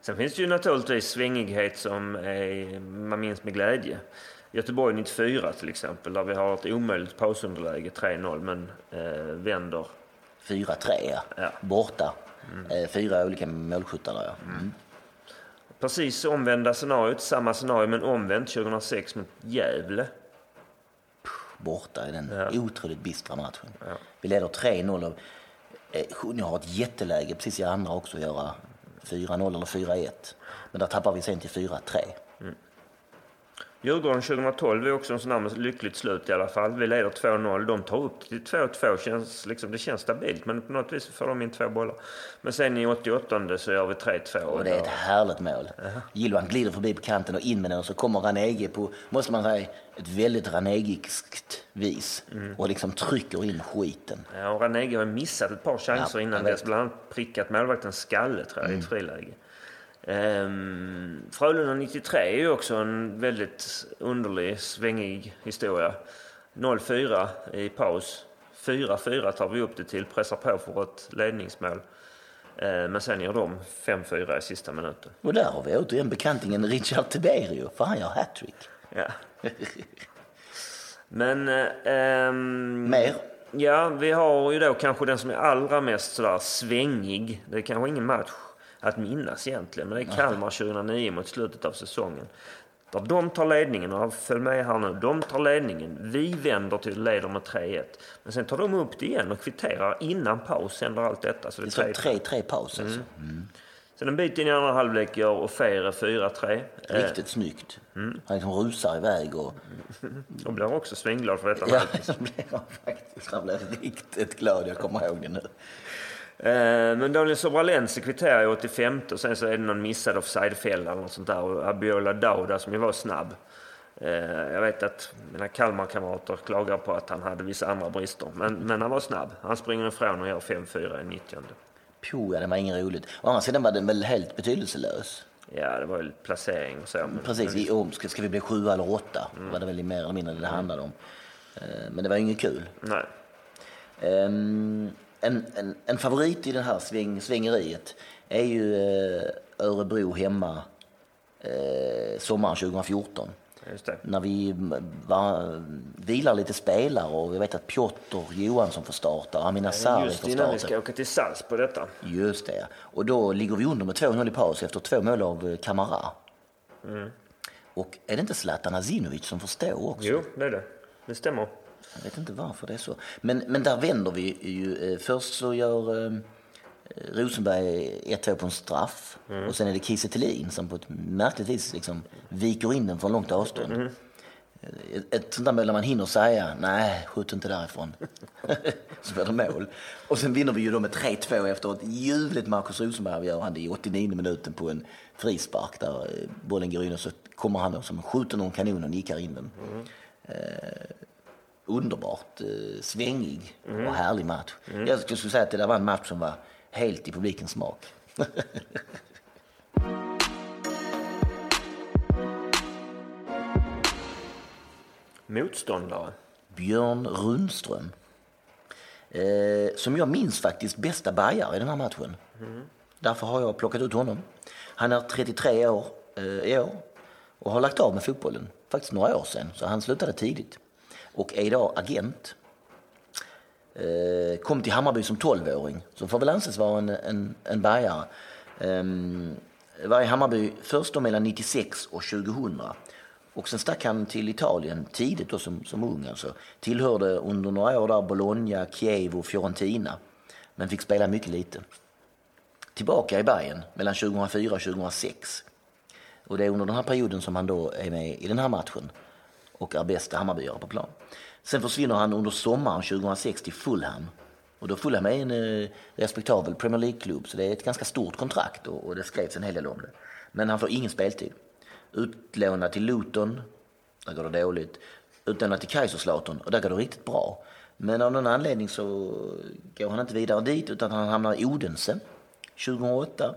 Sen finns det ju naturligtvis svängighet som är, man minns med glädje. Göteborg 94 till exempel, där vi har ett omöjligt pausunderläge, 3-0, men eh, vänder. 4-3, ja. Ja. Borta. Eh, fyra olika målskyttar där, ja. Mm. Precis omvända scenariot, samma scenario men omvänt 2006 mot Gävle. Borta i den Ja. otroligt bistra matchen. Vi leder 3-0 och eh, Sjunne har ett jätteläge precis i andra också att göra 4-0 eller 4-1. Men där tappar vi sen till 4-3. Djurgården 2012 är också en sån här med lyckligt slut i alla fall. Vi leder 2-0, de tar upp till 2-2. Känns, liksom, det känns stabilt men på något vis får de in två bollar. Men sen i 88 så gör vi 3-2. Och det är ett härligt mål. Gilvan glider förbi på kanten och in med den och så kommer Ranege på, måste man säga, ett väldigt Ranegiskt vis. Och liksom trycker in skiten. Ja, och Ranegi har missat ett par chanser Ja, innan dess. Bland annat prickat målvaktens skalle tror jag, i ett friläge. Ehm, Frölunda 93 är ju också en väldigt underlig, svängig historia. 0-4 i paus. 4-4 tar vi upp det till, pressar på för ett ledningsmål. Ehm, men sen gör de 5-4 i sista minuten. Och där har vi återigen bekantingen Richard Tiberio, för han gör hattrick. Ja. <laughs> Men... eh, ehm, Mer? Ja, vi har ju då kanske den som är allra mest sådär svängig. Det är kanske ingen match att minnas egentligen, men det är Kalmar 2009 mot slutet av säsongen. Där de tar ledningen, och följ med här nu, de tar ledningen. Vi vänder till leder med 3-1. Men sen tar de upp det igen och kvitterar innan paus, händer allt detta. Så det Det är står 3-3. 3-3 paus alltså. Sen en bit in i andra halvlek gör Ofere 4-3. Eh, Riktigt snyggt. Han liksom rusar iväg och... <laughs> och blir också svängglad för detta. Ja, så blev han faktiskt. <laughs> Han blev riktigt glad, jag kommer ihåg det nu. Eh, Men Daniel Sobralense kvitterar i 85 och sen så är det någon missad offside-fälla eller något sånt där. Och Abiola Dauda som ju var snabb. Eh, Jag vet att mina Kalmar-kamrater klagar på att han hade vissa andra brister. Men, men han var snabb. Han springer ifrån och gör 5-4 i 90 Puh, det var inget roligt. Å andra sidan var den väl helt betydelselös. Ja, det var ju placering och så. Men, Precis, vi, om, ska, ska vi bli sju eller åtta? var det väl mer eller mindre det det handlade om. Eh, Men det var inget kul. Nej. Ehm, en, en, en favorit i det här sväng, svängeriet är ju eh, Örebro hemma eh, sommaren 2014. Just det. När vi var, vilar lite spelare och vi vet att Piotr Johansson får starta och Amina Sarri Just får innan vi starta. ska åka till på detta. Just det. Och då ligger vi under med 2-0 i paus efter två mål av eh, Kamara. Och är det inte Zlatan Azinovic som får stå också? Jo, det är det. Det stämmer. Jag vet inte varför det är så. Men, men där vänder vi ju. Eh, först så gör eh, Rosenberg 1-2 på en straff. Mm. Och sen är det Kiese som på ett märkligt vis liksom viker in den från långt avstånd. Mm. Ett, ett sånt där mål där man hinner säga nej, skjut inte därifrån. <laughs> så blir det mål. Och sen vinner vi ju då med 3-2 efter ett ljuvligt Marcus Rosenberg-avgörande i 89 minuten på en frispark där eh, bollen går in och så kommer han och som skjuter någon kanon och nickar in den. Eh, underbart eh, svängig och härlig match. Jag skulle säga att det där var en match som var helt i publikens smak. <laughs> Motståndare. Björn Rundström. Eh, som jag minns faktiskt bästa bajare i den här matchen. Därför har jag plockat ut honom. Han är 33 år eh, i år och har lagt av med fotbollen. Faktiskt några år sedan, så han slutade tidigt. Och är idag agent. Eh, kom till Hammarby som 12-åring, så får väl anses vara en, en, en bärgare. Eh, var i Hammarby först då mellan 96 och 2000. Och sen stack han till Italien tidigt då som, som ung. Alltså. Tillhörde under några år där Bologna, Kiev och Fiorentina. Men fick spela mycket lite. Tillbaka i Bayern mellan 2004 och 2006. Och det är under den här perioden som han då är med i den här matchen och är bästa Hammarbyare på plan. Sen försvinner han under sommaren 2006 till Fulham. Och då Fulham är en eh, respektabel Premier League-klubb så det är ett ganska stort kontrakt och, och det skrevs en hel del om det. Men han får ingen speltid. Utlånad till Luton, där går det dåligt. Utlånad till Kaiserslautern och där går det riktigt bra. Men av någon anledning så går han inte vidare dit utan han hamnar i Odense 2008.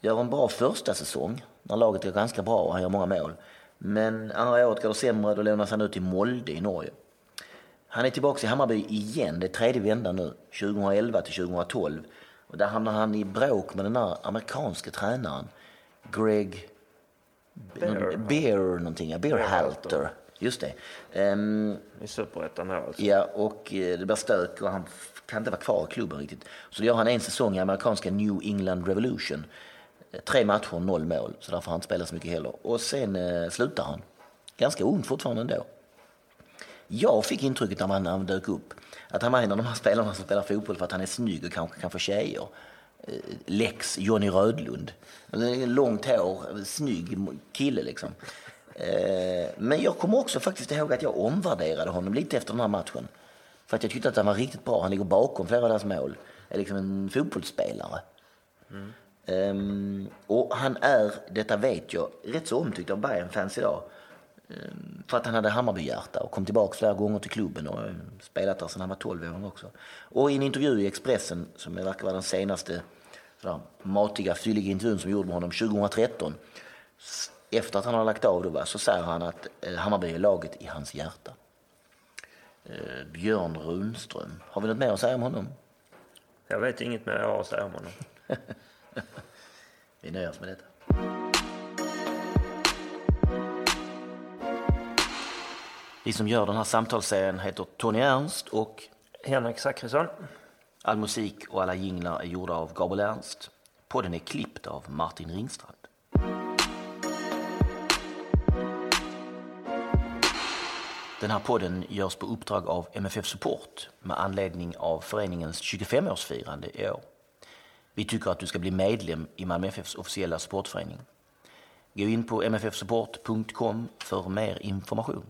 Gör en bra första säsong när laget går ganska bra och han gör många mål. Men andra året går det sämre, då lånas han ut till Molde i Norge. Han är tillbaka i Hammarby igen, det är tredje vändan nu, 2011 till 2012. Och där hamnar han i bråk med den där amerikanske tränaren, Greg Bear. Bear någonting, ja, Bear Halter. Just det. Ehm, I Superettan här alltså. Ja, och eh, det blir stök och han kan inte vara kvar i klubben riktigt. Så då gör han en säsong i amerikanska New England Revolution. Tre matcher, noll mål, så därför har han inte spelat så mycket heller. Och sen eh, slutar han. Ganska ung fortfarande ändå. Jag fick intrycket när han, när han dök upp att han var en av de här spelarna som spelar fotboll för att han är snygg och kanske kan få tjejer. Eh, Lex Johnny Rödlund. Långt hår, snygg kille liksom. Eh, men jag kommer också faktiskt ihåg att jag omvärderade honom lite efter den här matchen. För att jag tyckte att han var riktigt bra. Han ligger bakom flera av deras mål. Är liksom en fotbollsspelare. Mm. Ehm, och han är, detta vet jag, rätt så omtyckt av Bayern-fans idag. Ehm, för att han hade Hammarbyhjärta och kom tillbaka flera gånger till klubben och eh, spelat där sedan han var 12 år också. Och i en intervju i Expressen, som verkar vara den senaste sådär, matiga, fylliga intervjun som gjorde med honom 2013. s- Efter att han har lagt av då, så säger han att eh, Hammarby är laget i hans hjärta. Eh, Björn Rundström. Har vi något mer att säga om honom? Jag vet inget mer jag har att säga om honom. <laughs> <laughs> Vi nöjer oss med detta. Vi som gör den här samtalsserien heter Tony Ernst och Henrik Zackrisson. all musik och alla jinglar är gjorda av Gabriel Ernst. Podden är klippt av Martin Ringstrand. Den här podden görs på uppdrag av MFF Support med anledning av föreningens 25-årsfirande i år. Vi tycker att du ska bli medlem i Malmö FFs officiella supportförening. Gå in på mffsupport.com för mer information.